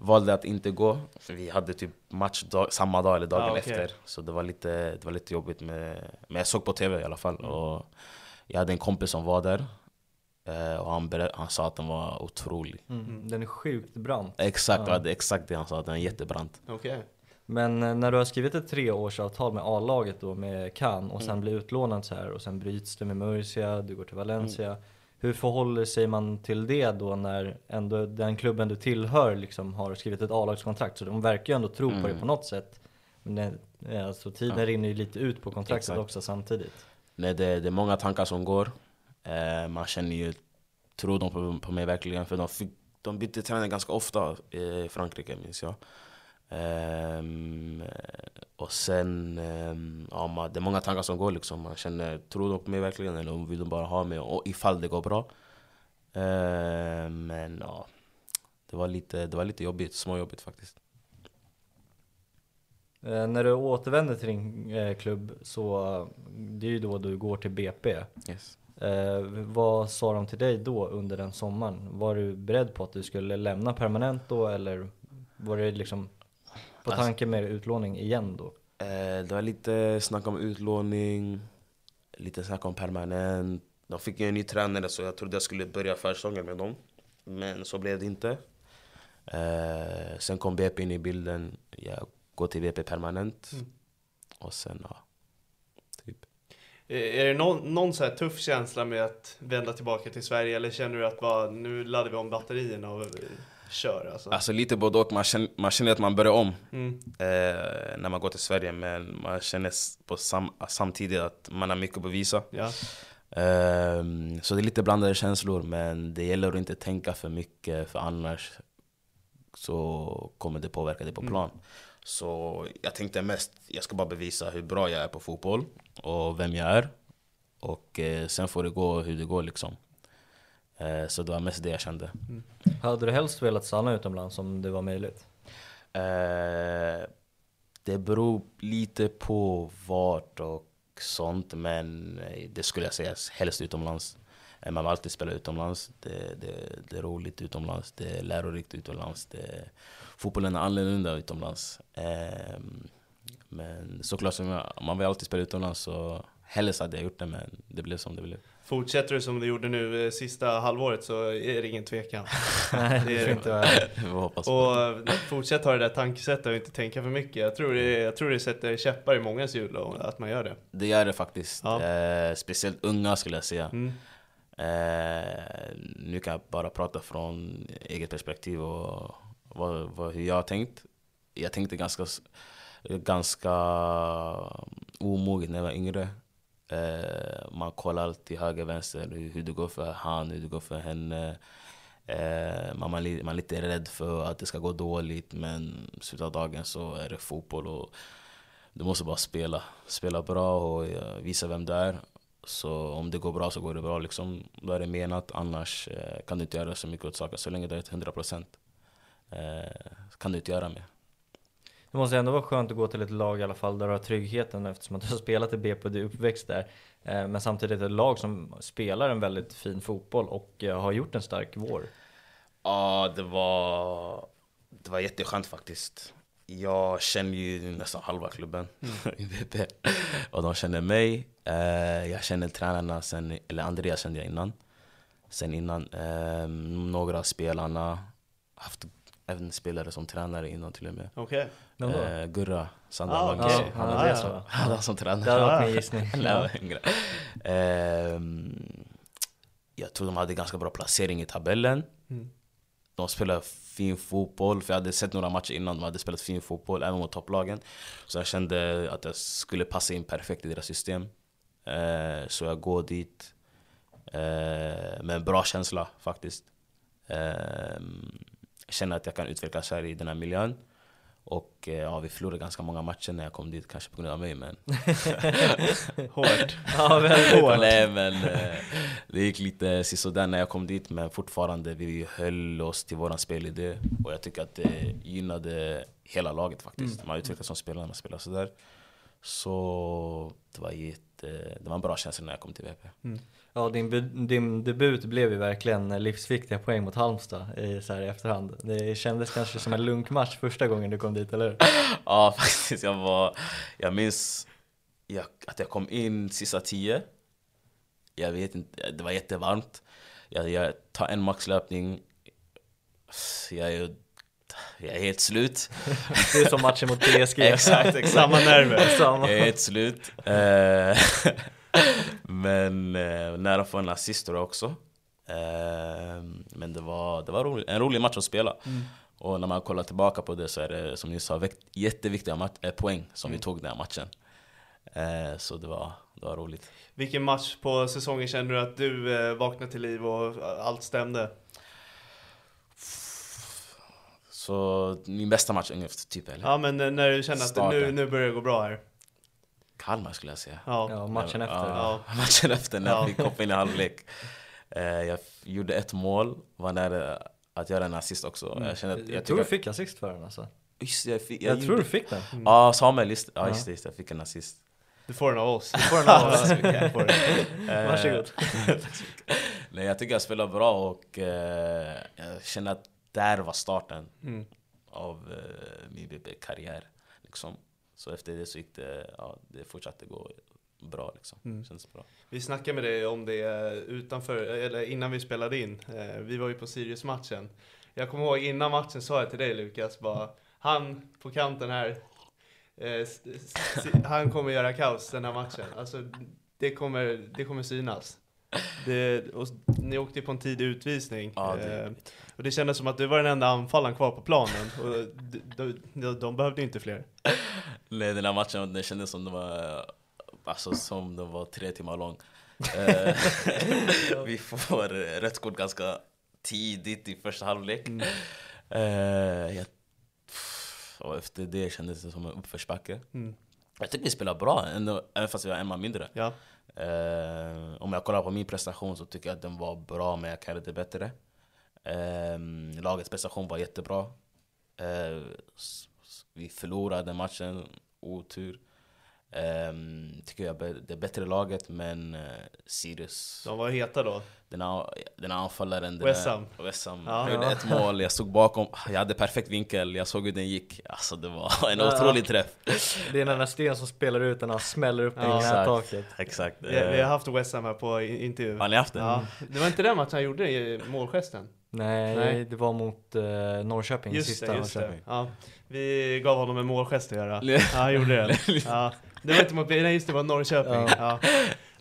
valde att inte gå. För vi hade typ match dag, samma dag eller dagen Ah, okej. efter. Så det var, lite, det var lite jobbigt. Med, men jag såg på TV i alla fall. Mm. Och jag hade en kompis som var där. Eh, och han, berä- han sa att den var otrolig. Mm. Den är sjukt brant. Exakt, Ja. det exakt det han sa, att den är jättebrant. Okej. Men eh, när du har skrivit ett treårsavtal med A-laget då med Cannes och sen Mm. blir utlånad så här och sen bryts det med Murcia, du går till Valencia. Mm. Hur förhåller sig man till det då när ändå den klubben du tillhör liksom har skrivit ett A-lagskontrakt? Så de verkar ju ändå tro på det Mm. på något sätt. Men det, eh, alltså, tiden Ja. rinner ju lite ut på kontraktet Exakt. också samtidigt. Nej, det, det är många tankar som går. Eh, man känner ju, tror de på, på mig verkligen? För de, fick, de bytte tränare ganska ofta i Frankrike minns jag. Ehm, och sen, ehm, ja, man, det är många tankar som går liksom. Man känner, tror de på mig verkligen? Eller vill de bara ha mig? Och ifall det går bra. Ehm, men ja, det var lite, det var lite jobbigt, småjobbigt faktiskt. Eh, när du återvänder till din eh, klubb så det är ju då du går till BP. Yes. Eh, vad sa de till dig då under den sommaren? Var du beredd på att du skulle lämna permanent då eller var det liksom på Alltså- tanke med utlåning igen då? Eh, det var lite snack om utlåning, lite snack om permanent. De fick ju en ny tränare så jag trodde jag skulle börja försäsongen med dem. Men så blev det inte. Eh, sen kom BP in i bilden. Jag går till BP permanent. Mm. Och sen, ja. Typ. Eh, Är det någon, någon så här tuff känsla med att vända tillbaka till Sverige eller känner du att bara, nu laddar vi om batterierna och kör alltså? Alltså lite både och. Man känner, man känner att man börjar om Mm. eh, när man går till Sverige. Men man känner på sam, samtidigt att man har mycket att bevisa. Ja. Ehm, så det är lite blandade känslor, men det gäller att inte tänka för mycket för annars så kommer det påverka dig på Mm. plan. Så jag tänkte mest, jag ska bara bevisa hur bra jag är på fotboll och vem jag är. Och eh, sen får det gå hur det går liksom. Eh, så det var mest det jag kände. Hade du helst velat stanna utomlands om det var möjligt? Eh, det beror lite på vart och sånt, men eh, det skulle jag säga helst utomlands. Eh, Man vill alltid spela utomlands. Det, det, det är roligt utomlands, det är lärorikt utomlands. Det, fotbollen är annorlunda utomlands. Eh, men såklart, som jag, man vill alltid spela utomlands så helst hade jag gjort det, men det blev som det blev. Fortsätter du som du gjorde nu eh, sista halvåret så är det ingen tvekan. Nej, Det är det. inte Och eh, fortsätt ha det där tankesättet och inte tänka för mycket. Jag tror det, jag tror det sätter käppar i mångas hjul att man gör det. Det gör det faktiskt. Ja. Eh, speciellt unga skulle jag säga. Mm. Eh, nu kan jag bara prata från eget perspektiv och vad, vad, hur jag har tänkt. Jag tänkte ganska, ganska omoget när jag var yngre. Eh, man kollar alltid höger, vänster, hur, hur det går för han, hur det går för henne. Eh, man, man, man är lite rädd för att det ska gå dåligt men i slutet av dagen så är det fotboll och du måste bara spela. Spela bra och eh, visa vem du är. Så om det går bra så går det bra liksom. Då är det menat, annars eh, kan du inte göra så mycket åt saker. Så länge du är till 100% eh, kan du inte göra mer. Det måste ändå vara skönt att gå till ett lag i alla fall där du har tryggheten eftersom att du har spelat i BP och du är uppväxt där. Eh, Men samtidigt ett lag som spelar en väldigt fin fotboll och eh, har gjort en stark vår. Ja, det var, det var jätteskönt faktiskt. jag känner ju nästan halva klubben i BP. Och de känner mig. Eh, jag känner tränarna sen, eller Andreas kände jag innan. Sen innan, några av spelarna. Haft även spelare som tränare innan till och med. Okej. Då? Eh, Gurra Sandra Ah. Ja, han Ah, det så. Han var som Det tränare. hade varit min gissning. Jag var. Ehm, jag tror de hade ganska bra placering i tabellen. Mm. De spelade fin fotboll, för jag hade sett några matcher innan de hade spelat fin fotboll, även mot topplagen. Så jag kände att jag skulle passa in perfekt i deras system. Eh, så jag går dit eh, med en bra känsla faktiskt. Jag känner att jag kan utvecklas här i den här miljön. Och eh, ja, vi förlorade ganska många matcher när jag kom dit, kanske på grund av mig men... Hårt. Ja, väldigt hårt. Nej men eh, det gick lite sisådär när jag kom dit men fortfarande vi höll oss till våran spelidé och jag tycker att det gynnade hela laget faktiskt. Man utvecklades som spelare när man spelar sådär. Så det var, jätte, det var en bra känsla när jag kom till VP. Ja, din, din debut blev ju verkligen livsviktiga poäng mot Halmstad i, så här, i efterhand. Det kändes kanske som en lunkmatch första gången du kom dit, eller hur? Ja faktiskt, jag var... Jag minns jag, att jag kom in sista tio. Jag vet inte, det var jättevarmt. Jag, jag tar en maxlöpning. Jag är, jag är helt slut. Det är som matchen mot PSG. exakt, exakt. Samma nerver. Samma. Jag är helt slut. Eh, Men eh, nära få en assist också. Eh, Men det var, det var roligt. en rolig match att spela. Och när man kollar tillbaka på det så är det som ni sa väkt- jätteviktiga mat- eh, poäng som vi tog den här matchen. Eh, Så det var, det var roligt. Vilken match på säsongen känner du att du eh, vaknade till liv och allt stämde? Så min bästa match ungefär, typ eller? Ja men eh, när du känner att nu, nu börjar det gå bra här. Kalmar skulle jag säga. Ja. Ja, matchen efter. Ja, matchen efter när Ja. vi kom in i halvlek. Eh, Jag gjorde ett mål, var nära att göra en assist också. Jag, kände att, Jag, jag tror du fick assist för den alltså. Just jag, fick, Jag, jag, tror du fick den. Ja, Samuel, just, ja, just det, just jag fick en assist. Du får den av oss. Får den av oss. Du. Eh, Varsågod. Nej, jag tycker jag spelar bra och eh, jag känner att där var starten Mm. av eh, min BB-karriär. Liksom. Så efter det så gick det, ja, det fortsatte gå bra liksom. Mm. Känns bra. Vi snackade med dig om det eh, utanför, eller innan vi spelade in. Eh, Vi var ju på Sirius-matchen. Jag kommer ihåg innan matchen sa jag till dig Lukas, bara han på kanten här, eh, han kommer göra kaos den här matchen. Alltså det kommer, det kommer synas. Det, och ni åkte på en tidig utvisning. Ja, det, eh, och det kändes som att du var den enda anfallaren kvar på planen. Och de, de, de, de behövde inte fler. Nej, den här matchen det kändes som det var, alltså, som det var tre timmar lång. Eh, vi får rött kort ganska tidigt i första halvlek. Eh, jag, och efter det kändes det som en uppförsbacke. Mm. Jag tycker vi spelar bra, ändå, även fast vi var en man mindre. Ja. Eh, om jag kollar på min prestation så tycker jag att den var bra, men jag kan göra det bättre. Eh, lagets prestation var jättebra. Eh, vi förlorade matchen, otur. Eh, tycker jag det är bättre laget, men eh, Sirius, De var heta då. den här, den anfallaren, den. West Ham. Ja. Gjorde ett mål, jag stod bakom, jag hade perfekt vinkel, jag såg hur den gick. Alltså det var en Ja. otrolig träff. Det är den där sten som spelar ut den och smäller upp den i Ja. knätaket. Exakt. Vi, vi har haft West Ham här på intervju. Har ni haft den? Ja, det var inte den matchen han gjorde i målgesten? Nej, Nej. det var mot uh, Norrköping Just sista det, just det. Norrköping. Ja, vi gav honom en målgest att göra. Ja, han gjorde det. Ja, det var inte mot, nej just det, var Norrköping. Ja. Ja.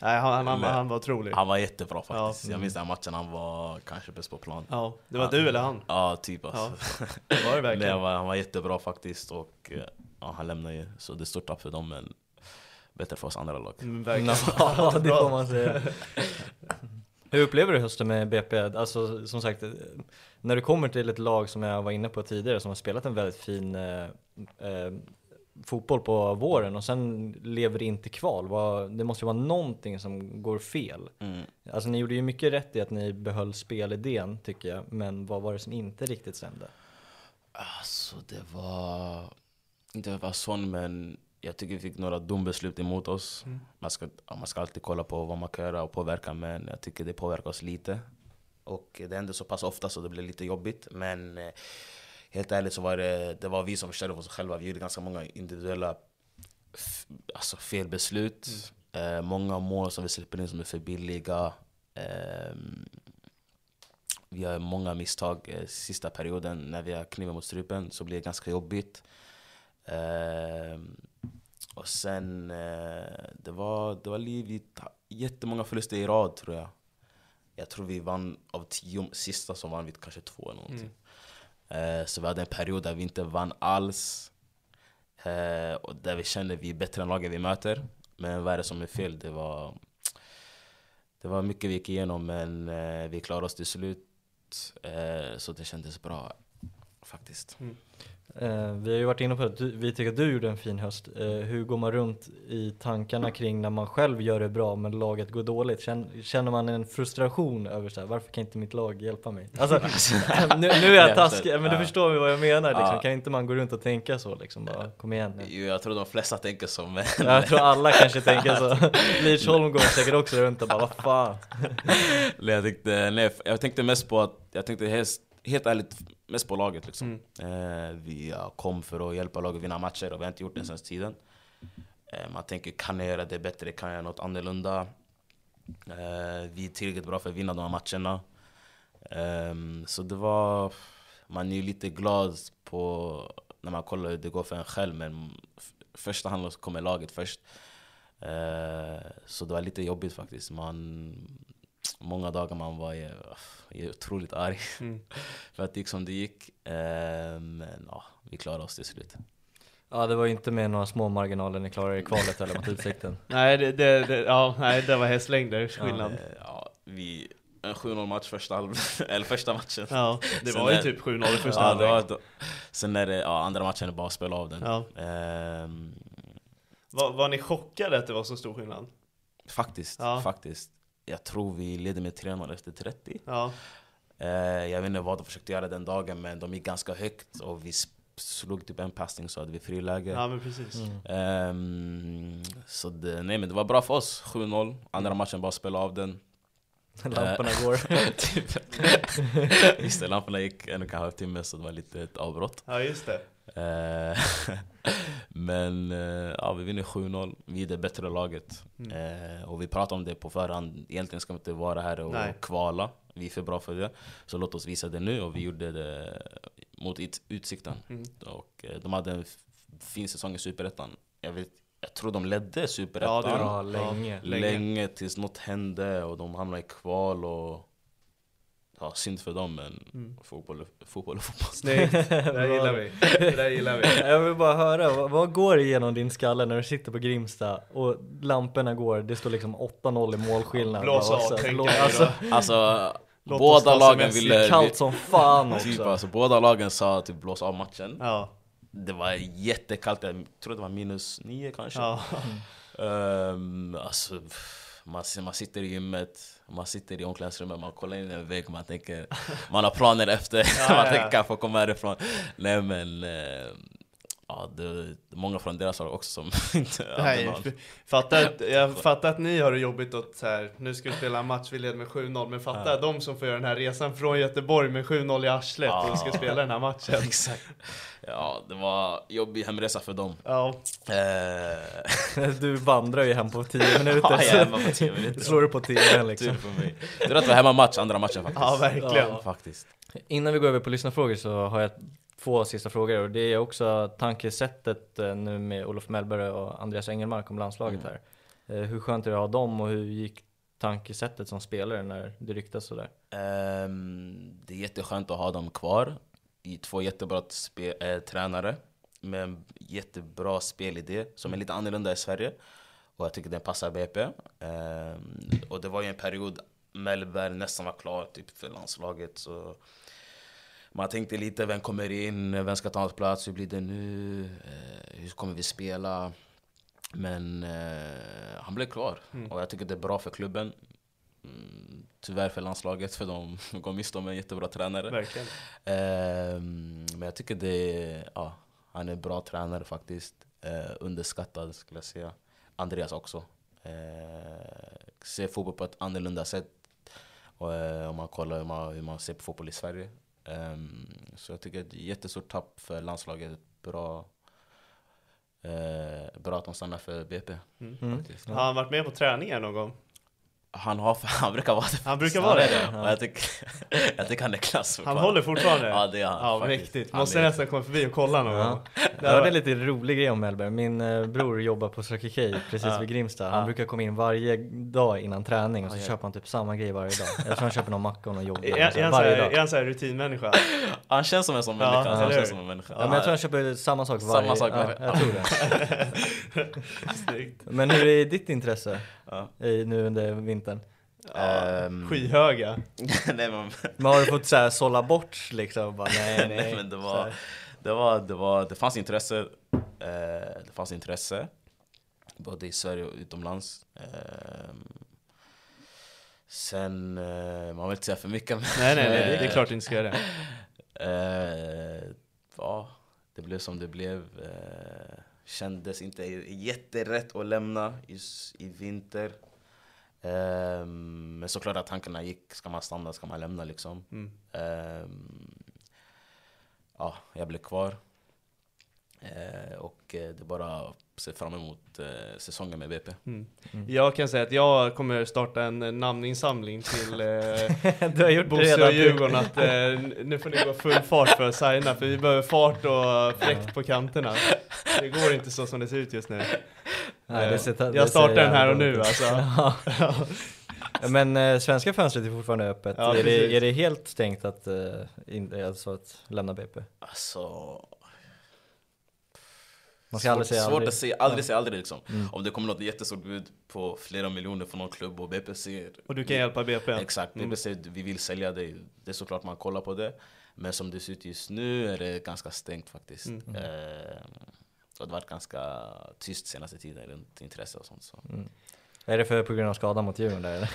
Nej, han, han, Nej. han var otrolig. Han var jättebra faktiskt. Ja. Jag minns den matchen, han var kanske bäst på plan. Ja, det var Ja. du eller han? Ja, typ alltså. Ja, det var det Nej, verkligen. han, var, han var jättebra faktiskt och ja, han lämnar ju. Så det är stort tack för dem men bättre för oss andra lag. Mm, verkligen. Ja, det får man säga. Hur upplever du hösten med BP? Alltså som sagt, när du kommer till ett lag som jag var inne på tidigare som har spelat en väldigt fin eh, eh, fotboll på våren och sen lever det inte kval. Det måste ju vara någonting som går fel. Mm. Alltså ni gjorde ju mycket rätt i att ni behöll spelidén tycker jag, men vad var det som inte riktigt stämde? Alltså det var, inte att vara sån men jag tycker vi fick några dombeslut emot oss. Man, ska, man ska alltid kolla på vad man kan göra och påverka men jag tycker det påverkar oss lite. Och det hände så pass ofta så det blev lite jobbigt men eh, helt ärligt så var det, det var vi som förstörde för oss själva. Vi gjorde ganska många individuella alltså felbeslut. Eh, många mål som vi släpper in som är för billiga. Eh, vi har många misstag eh, sista perioden när vi har kniven mot strupen så blir det ganska jobbigt. Eh, och sen, eh, det var, det var liv, vi jättemånga förluster i rad tror jag. Jag tror vi vann av tio sista som vann vi kanske två eller någonting. Mm. Eh, så vi hade en period där vi inte vann alls. Eh, och där vi kände att vi är bättre än lagen vi möter. Men vad är det som är fel? Det var, det var mycket vi gick igenom men eh, vi klarade oss till slut. Så det kändes bra faktiskt. Mm. Eh, vi har ju varit inne på att du, vi tycker att du gjorde en fin höst. Eh, hur går man runt i tankarna kring när man själv gör det bra men laget går dåligt? Känner, känner man en frustration över så här, varför kan inte mitt lag hjälpa mig? Alltså, nu, nu är jag taskig, men du förstår vad jag menar liksom. Kan inte man gå runt och tänka så liksom? Bara, kom igen nu. Jo, jag tror de flesta tänker så men... Jag tror alla kanske tänker så. Leach Holm går säkert också runt och bara, vad fan? Jag, tänkte, nej, jag tänkte mest på att, jag tänkte helt, helt ärligt mest på laget liksom. Eh, vi kom för att hjälpa laget att vinna matcher och vi har inte gjort det senaste tiden. Eh, man tänker, kan jag göra det bättre? Kan jag göra något annorlunda? Eh, vi är tillräckligt bra för att vinna de här matcherna. Ehm, så det var, man är ju lite glad på när man kollar hur det går för en själv men f- första hand kommer laget först. Eh, så det var lite jobbigt faktiskt. Man, många dagar man var ju, ju otroligt arg för att det gick som det gick. Eh, men ja, vi klarade oss till slut. Ja, det var ju inte med några små marginaler ni klarade i kvalet eller mot Utsikten. Nej, det, det, det, ja, nej, det var hästlängders skillnad. Ja, vi, en 7-0 match första, halv, eller första matchen. Ja, det Sen var ju är- typ 7-0 i första ja, halvlek. var, Sen är det, ja, andra matchen är bara att spela av den. Ja. Ehm, Var, var ni chockade att det var så stor skillnad? faktiskt, Ja. faktiskt. Jag tror vi ledde med 3-0 efter 30. Ja, Eh, jag vet inte vad de försökte göra den dagen men de gick ganska högt och vi slog typ en passning så hade vi friläge. ja men precis. Ehm, så det, nej men det var bra för oss, 7-0. Andra matchen bara spela av den. Lamporna går. typ. Just det, lamporna gick en och en halv timme så det var lite ett avbrott. Ja, just det. Eh, men eh, ja, vi vinner 7-0, vi är det bättre laget. Mm. Eh, och vi pratade om det på förhand, egentligen ska vi inte vara här och Nej. kvala. Vi är för bra för det. Så låt oss visa det nu och vi gjorde det mot Ut- Utsikten. Mm. Och de hade en fin säsong i Superettan. Jag, vet, jag tror de ledde Ja, Superettan det Ja, länge. länge. tills något hände och de hamnade i kval och Ja, synd för dem men Mm. fotboll, är- fotboll är fotboll. Snyggt, det där gillar vi. Det där gillar vi. Jag vill bara höra, vad, vad går igenom din skalle när du sitter på Grimsta och lamporna går, det står liksom 8-0 i målskillnad. Blås Bara, av, alltså. Alltså, oss båda lagen ville... kallt som fan också. Typ, alltså, båda lagen sa typ blås av matchen. Ja, Det var jättekallt, jag tror det var minus nio kanske. ja. Ehm, alltså, man, man sitter i gymmet, man sitter i omklädningsrummet, man kollar in en vägg, man tänker... Man har planer efter, Ja, man ja, tänker ja. kan få komma härifrån. Nej men... ja, det det är många från deras lag också som inte hade Nej, någon. fatta att, jag fattar att ni har det jobbigt att så här, nu ska vi spela en match, vi leder med 7-0, men fatta de som får göra den här resan från Göteborg med 7-0 i arslet och ska Ja. spela den här matchen. Exakt. Ja, det var jobbig hemresa för dem. Ja, Eh, Du vandrar ju hem på 10 minuter. Ja, jag är hemma på 10 minuter. Slår du på TVn liksom. Tur för mig. Tur att det var hemmamatch, andra matchen faktiskt. ja verkligen. Ja. Faktiskt. Innan vi går över på lyssnarfrågor så har jag två sista frågor och det är också tankesättet eh, nu med Olof Mellberg och Andreas Engelmark om landslaget här. Eh, Hur skönt är det att ha dem och hur gick tankesättet som spelare när det ryktas sådär? Ehm, det är jätteskönt att ha dem kvar. I två jättebra eh, tränare med en jättebra spelidé som är lite annorlunda i Sverige. Och jag tycker den passar BP. Ehm, och det var ju en period Mellberg nästan var klar typ, för landslaget. Så man tänkte lite, vem kommer in? Vem ska ta hans plats? Hur blir det nu? Eh, hur kommer vi spela? Men eh, han blev klar. Och jag tycker det är bra för klubben. Mm, tyvärr för landslaget, för de går miste om en jättebra tränare. Ehm, men jag tycker det ja, han är en bra tränare faktiskt. Eh, underskattad skulle jag säga. Andreas också. Eh, ser fotboll på ett annorlunda sätt. Och, eh, om man kollar hur man, hur man ser på fotboll i Sverige. Ehm, så jag tycker det är ett jättestort tapp för landslaget. Bra, eh, bra att de stannar för BP. Mm. Faktiskt. Har han varit med på träningar någon gång? Han, har, han brukar vara det. Han brukar vara det? Och jag, tycker, jag tycker han är klass Han fortfarande. håller fortfarande? Ja det är han Ja, faktiskt. mäktigt. Han Måste är- nästan komma förbi och kolla någon gång. Ja. Det var- en lite rolig grej om Mellberg. Min eh, bror jobbar på Circle K precis Ja. vid Grimsta. Han Ja. brukar komma in varje dag innan träning och så Ja, ja. köper han typ samma grej varje dag. Jag tror han köper någon macka och någon yoghurt. Är, är, han varje såhär, dag. är han såhär rutinmänniska? Han känns som en sån Ja, människa. han eller känns som en människa. Ja, men jag tror han köper samma sak Samma varje sak ja, varje- jag tror det. Snyggt. Men hur är ditt intresse Ja. i, nu under vintern? Ehm, Skyhöga. nej, men, Men har du fått så här sålla bort liksom? Bara, nej, nej. nej, men det var, det var, det var, det fanns intresse. Eh, det fanns intresse. Både i Sverige och utomlands. Ehm, sen, eh, man vill inte säga för mycket. Men, Nej, nej, nej, det är klart du inte ska göra det. Eh, ja, det blev som det blev. Kändes inte jätterätt att lämna s- i vinter. Eh, men såklart att tankarna gick, ska man stanna, ska man lämna liksom. Mm. Eh, ja, jag blev kvar. Eh, och eh, det bara se fram emot eh, säsongen med BP. Mm. Jag kan säga att jag kommer starta en namninsamling till eh, Du har gjort Bosse redan. och Djurgården att eh, nu får ni gå full fart för att signa för vi behöver fart och fläkt på kanterna. Det går inte så som det ser ut just nu. Nej, det Eh, ser- det jag startar den här och nu ut. alltså. Ja, Men eh, svenska fönstret är fortfarande öppet. Ja, är, det, är det helt stängt att, eh, in, alltså att lämna BP? Alltså, Man ska aldrig säga svårt aldrig. att säga, aldrig säga aldrig liksom. Mm. Om det kommer något jättestort bud på flera miljoner från någon klubb och BP säger Och du kan hjälpa BP. Exakt, BP Mm. säger vi vill sälja dig. Det är såklart man kollar på det. Men som det ser ut just nu är det ganska stängt faktiskt. Mm. Eh, och det har varit ganska tyst senaste tiden runt intresse och sånt. Så. Är det för på grund av skadan mot Djurgården där eller?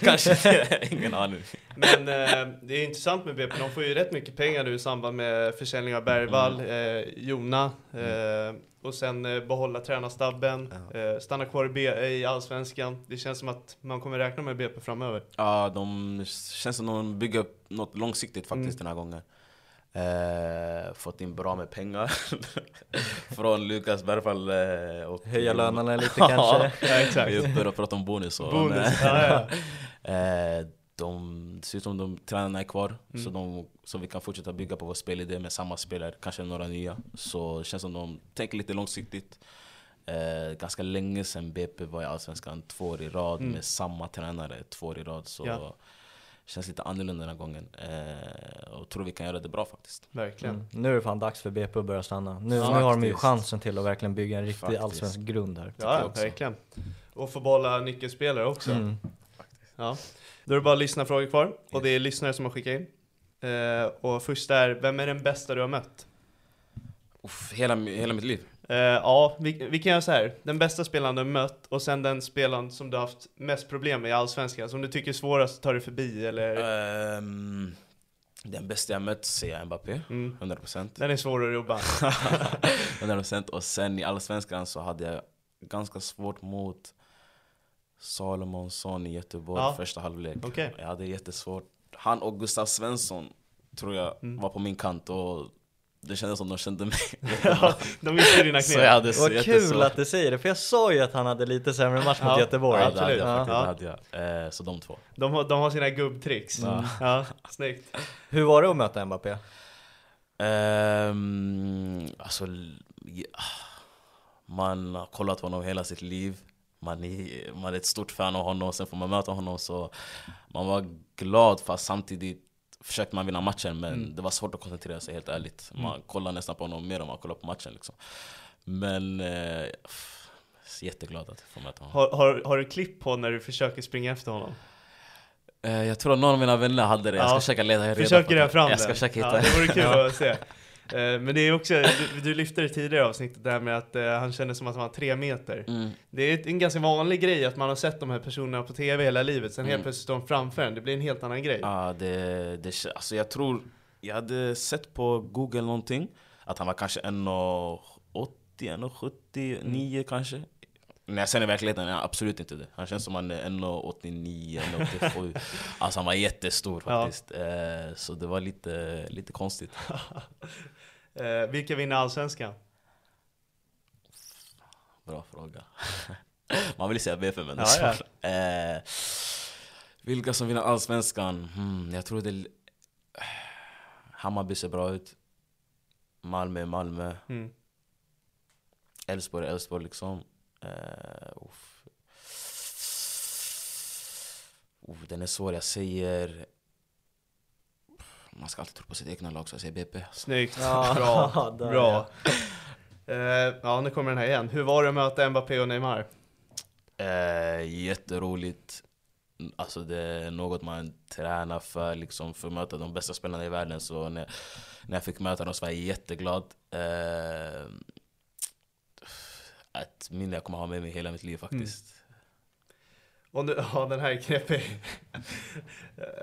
Kanske ingen aning. Men eh, det är intressant med BP, de får ju rätt mycket pengar nu i samband med försäljning av Bergvall, eh, Jona eh, och sen eh, behålla tränarstabben, eh, stanna kvar i, B, i Allsvenskan. Det känns som att man kommer räkna med BP framöver. Ja, de känns som de bygger upp något långsiktigt faktiskt Mm. den här gången. Eh, fått in bra med pengar från Lukas Bergvall. Eh, och Höja lönerna lite kanske? Ja, exakt. Vi och pratar om bonus. Och, Bonus, ja, ja. eh, de, det ser ut som de tränarna är kvar, Mm. så, de, så vi kan fortsätta bygga på vår spelidé med samma spelare, kanske några nya. Så det känns som de tänker lite långsiktigt. Eh, ganska länge sedan BP var i Allsvenskan två år i rad Mm. med samma tränare två år i rad. Så Ja. Känns lite annorlunda den här gången. Eh, och tror vi kan göra det bra faktiskt. Verkligen. Mm. Nu är det fan dags för BP att börja stanna. Nu, Ja, nu har de ju chansen till att verkligen bygga en riktig Faktiskt. allsvensk grund här. Ja, verkligen. Och få behålla nyckelspelare också. Mm. Ja. Då är det bara lyssnarfrågor kvar, och det är lyssnare som har skickat in. Eh, och först är, vem är den bästa du har mött? Uff, hela, hela mitt liv. Eh, ja, vi, vi kan göra så här. Den bästa spelaren du mött, och sen den spelaren som du haft mest problem med i Allsvenskan, som du tycker är svårast att ta dig förbi, eller? Ehm, den bästa jag mött säger jag Mbappé, Mm. 100%. Den är svår att jobba. 100% och sen i Allsvenskan så hade jag ganska svårt mot Salomonsson i Göteborg Ja. första halvlek. Okej. Jag hade jättesvårt. Han och Gustav Svensson tror jag Mm. var på min kant och det kändes som de kände mig. Ja, de visste dina så jag knep. hade Vad kul att du säger det, för jag sa ju att han hade lite sämre match mot Göteborg. Ja, det hade jag absolut. faktiskt. Ja. Det hade jag. Eh, så de två. De har, de har sina gubbtricks. Ja. Ja, snyggt. Hur var det att möta Mbappé? Ehm, alltså, l- ja, man har kollat på honom hela sitt liv. Man är, man är ett stort fan av honom, sen får man möta honom så man var glad fast samtidigt försökte man vinna matchen men Mm. det var svårt att koncentrera sig helt ärligt. Man kollar nästan på honom mer än man kollar på matchen liksom. Men eh, jätteglad att få möta honom. Har, har, har du klipp på när du försöker springa efter honom? Eh, jag tror att någon av mina vänner hade det, jag ska Ja. försöka leta reda Försök på det. fram Jag ska den. försöka hitta ja, det vore kul att se. Eh, Men det är också, du, du lyfte det tidigare avsnittet där med att eh, han kände som att han var tre meter. Mm. Det är en ganska vanlig grej att man har sett de här personerna på TV hela livet, sen helt Mm. plötsligt står de framför en, det blir en helt annan grej. Ja, det, det, alltså jag tror, jag hade sett på google någonting Att han var kanske 1,80, 1,79 kanske När jag ser i verkligheten är han absolut inte det. Han känns som han är 1,89, 1,87. Alltså han var jättestor Ja. faktiskt. Eh, så det var lite, lite konstigt. Eh, vilka vinner Allsvenskan? Bra fråga. Man vill säga BP men det Ja, ja. Eh, vilka som vinner Allsvenskan? Hmm, jag tror det... Hammarby ser bra ut. Malmö är Malmö. Mm. Elfsborg är Elfsborg liksom. Uh, uff. Uff, den är svår, jag säger... Man ska alltid tro på sitt egna lag så jag säger BP. Snyggt, Ja, bra, bra. Eh, ja, nu kommer den här igen. Hur var det att möta Mbappé och Neymar? Eh, jätteroligt. Alltså det är något man tränar för, liksom, för att möta de bästa spelarna i världen. Så när, när jag fick möta dem så var jag jätteglad. Eh, ett minne jag kommer ha med mig hela mitt liv faktiskt. Om du, ja, den här är knepig.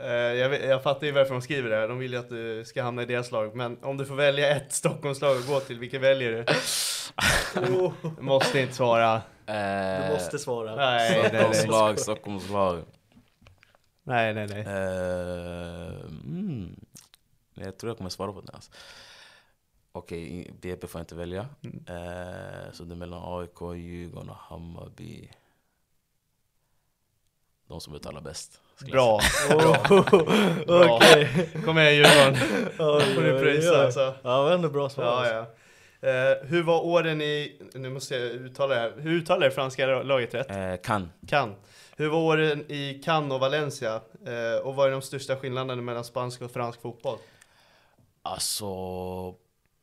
Eh, jag, jag fattar ju varför de skriver det här. De vill ju att du ska hamna i deras lag. Men om du får välja ett Stockholmslag att gå till, vilket väljer du? Oh, Du måste inte svara. Eh, du måste svara. Nej. Stockholmslag, Stockholmslag. Nej, nej, nej. Eh, mm, jag tror jag kommer svara på den. Alltså. Okej, BP får jag inte välja. Eh, så det är mellan AIK, Djurgården och Hammarby. De som betalar bäst. Bra. Bra. Okej. Kom igen Djurgården. Oj, får pröjsa oj. alltså. Ja, det var ändå bra svar. Ja, alltså. ja. Eh, hur var åren i, nu måste jag uttala det här, hur uttalar jag det franska laget rätt? Eh, kan. Cannes. Hur var åren i Cannes och Valencia? Eh, och vad är de största skillnaderna mellan spansk och fransk fotboll? Alltså,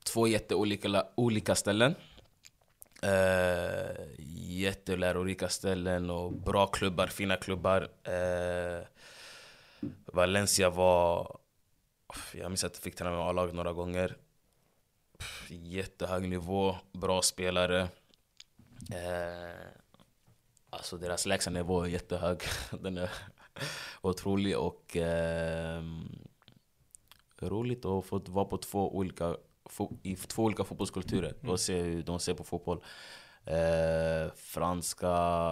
två jätteolika olika ställen. Uh, jättelärorika ställen och bra klubbar, fina klubbar. Uh, Valencia var... Jag minns att jag fick träna med A-laget några gånger. Jättehög nivå, bra spelare. Eh, alltså deras lägsta nivå är jättehög. Den är otrolig och... ehm, roligt att få vara på två olika, i två olika fotbollskulturer och se hur de ser på fotboll. Eh, franska,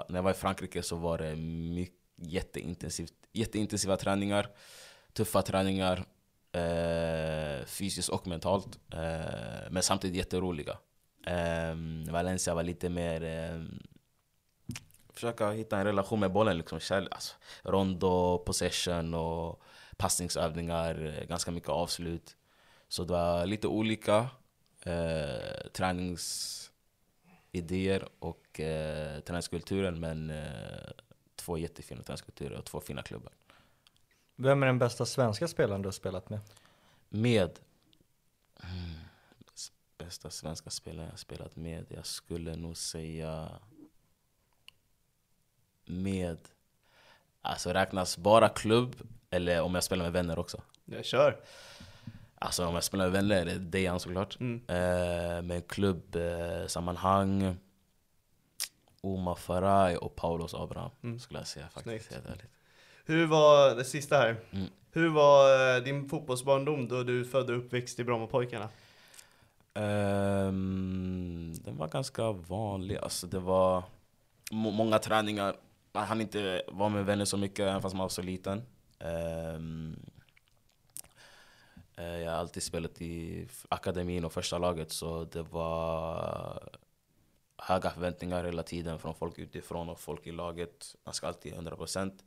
när jag var i Frankrike så var det mycket, jätteintensivt, jätteintensiva träningar, tuffa träningar, eh, fysiskt och mentalt. Eh, men samtidigt jätteroliga. Eh, Valencia var lite mer eh, försöka hitta en relation med bollen. Liksom, alltså, rondo, possession och passningsövningar, eh, ganska mycket avslut. Så det var lite olika eh, träningsidéer och eh, träningskulturen men eh, två jättefina träningskulturer och två fina klubbar. Vem är den bästa svenska spelaren du har spelat med? Med mm, bästa svenska spelaren jag spelat med, jag skulle nog säga med, alltså räknas bara klubb eller om jag spelar med vänner också? Jag kör. Alltså om jag spelar med vänner är det Dejan såklart. Mm. Eh, med klubbsammanhang, Omar Faraj och Paulos Abraham Mm. skulle jag säga faktiskt. Snyggt. Helt ärligt. Hur var, det sista här. Mm. Hur var eh, din fotbollsbarndom då du född och uppväxt i Brommapojkarna? Ehm, den var ganska vanlig. Alltså det var må- många träningar. Man hann inte vara med vänner så mycket även fast man var så liten. Eh, Eh, jag har alltid spelat i akademin och första laget så det var höga förväntningar hela tiden från folk utifrån och folk i laget. Man ska alltid 100%.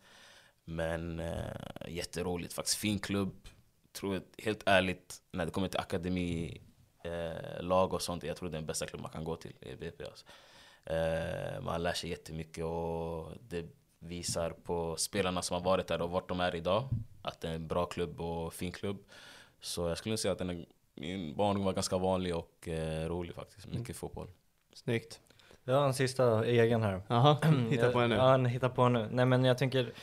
Men eh, jätteroligt faktiskt. Fin klubb. Tror helt ärligt, när det kommer till akademi eh, lag och sånt, jag tror det är den bästa klubben man kan gå till i BP. Alltså. Eh, man lär sig jättemycket och det visar på spelarna som har varit där och vart de är idag. Att det är en bra klubb och fin klubb. Så jag skulle säga att den är, min barndom var ganska vanlig och eh, rolig faktiskt. Mycket fotboll. Snyggt. Jag har en sista egen här. Jaha, hitta på en nu. Ja, en hitta på en nu. Nej men jag tänker,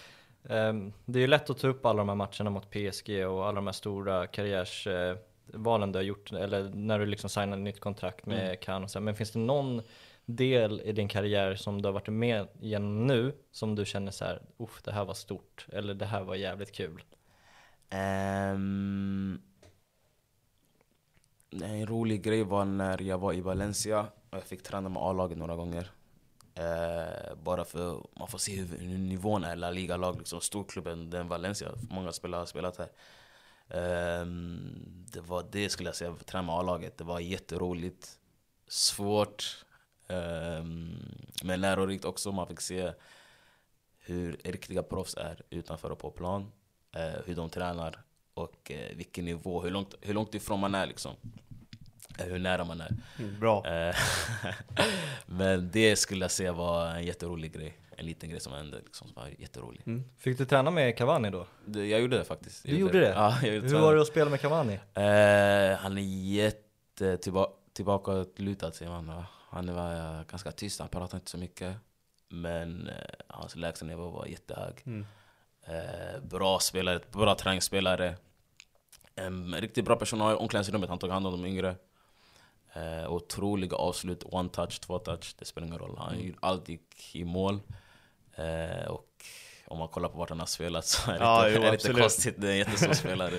ehm, det är ju lätt att ta upp alla de här matcherna mot PSG och alla de här stora karriärsvalen du har gjort, eller när du liksom signar nytt kontrakt med Mm. Cannes och så. Men finns det någon del i din karriär som du har varit med igenom nu som du känner så här, uff det här var stort, eller det här var jävligt kul? Ehm, en rolig grej var när jag var i Valencia och jag fick träna med A-laget några gånger. Eh, bara för man får se hur, hur nivån är, La Liga-lag, liksom, storklubben, den Valencia, många spelare har spelat här. Eh, det var det skulle jag säga, träna med A-laget. Det var jätteroligt, svårt, eh, men lärorikt också. Man fick se hur riktiga proffs är utanför och på plan. Eh, hur de tränar och eh, vilken nivå, hur långt, hur långt ifrån man är liksom. Eh, hur nära man är. Mm, bra. Eh, men det skulle jag säga var en jätterolig grej. En liten grej som hände liksom, som var jätterolig. Mm. Fick du träna med Cavani då? Det, jag gjorde det faktiskt. Jag Du gjorde det? Ja, jag gjorde Hur var det att spela med Cavani? Eh, han är jätte tillba tillbaka lutad säger man va? Han var eh, ganska tyst, han pratade inte så mycket. Men eh, hans lägstanivå var jättehög. Mm. Eh, bra spelare, bra träningsspelare. En riktigt bra person i omklädningsrummet, han tog hand om de yngre. Eh, otroliga avslut, one touch, två touch, det spelar ingen roll. Han Mm. gjorde allt gick i mål. Eh, och om man kollar på vart han har spelat så är det Ja, lite, jo, är lite konstigt. Det är en jättestor spelare.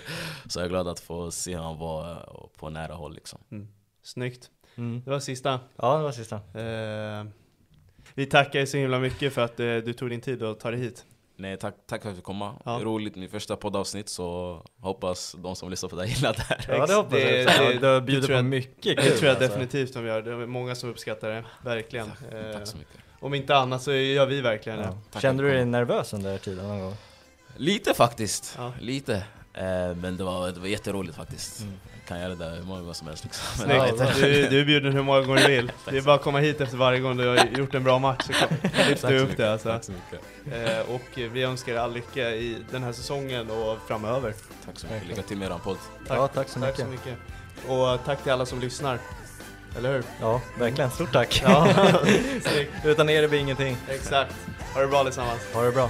Så jag är glad att få se honom vara på nära håll liksom. Snyggt. Mm. Det var sista. Ja, det var sista. Eh, vi tackar så himla mycket för att eh, du tog din tid och tar dig hit. Nej, tack, tack för att fick komma. Ja. Roligt, min första poddavsnitt så hoppas de som lyssnar på det här gillar det här. Ja, det hoppas Det- jag. det- Du det bjudit tror på jag- mycket Det kul tror jag alltså. definitivt de gör. Det är många som uppskattar det, verkligen. Eh, Tack så mycket. om inte annat så gör vi verkligen det. Ja. Tack Kände du dig du nervös under tiden någon gång? Lite faktiskt, Ja. lite. Eh, men det var, det var jätteroligt faktiskt. Jag kan göra det där hur många gånger som helst liksom. Men, Snyggt. ja, tack. Du, du är bjuden hur många gånger du vill. Det är bara att komma hit efter varje gång du har gjort en bra match så Tack lyfter du upp mycket. det alltså. Tack så mycket. Eh, och vi önskar er all lycka i den här säsongen och framöver. Tack så mycket. Lycka till med er podd. Ja, tack så Tack så mycket. mycket. Och tack till alla som lyssnar. Eller hur? Ja, verkligen. Stort tack. Ja. Utan er är vi ingenting. Exakt. Ha det bra allesammans. Ha det bra.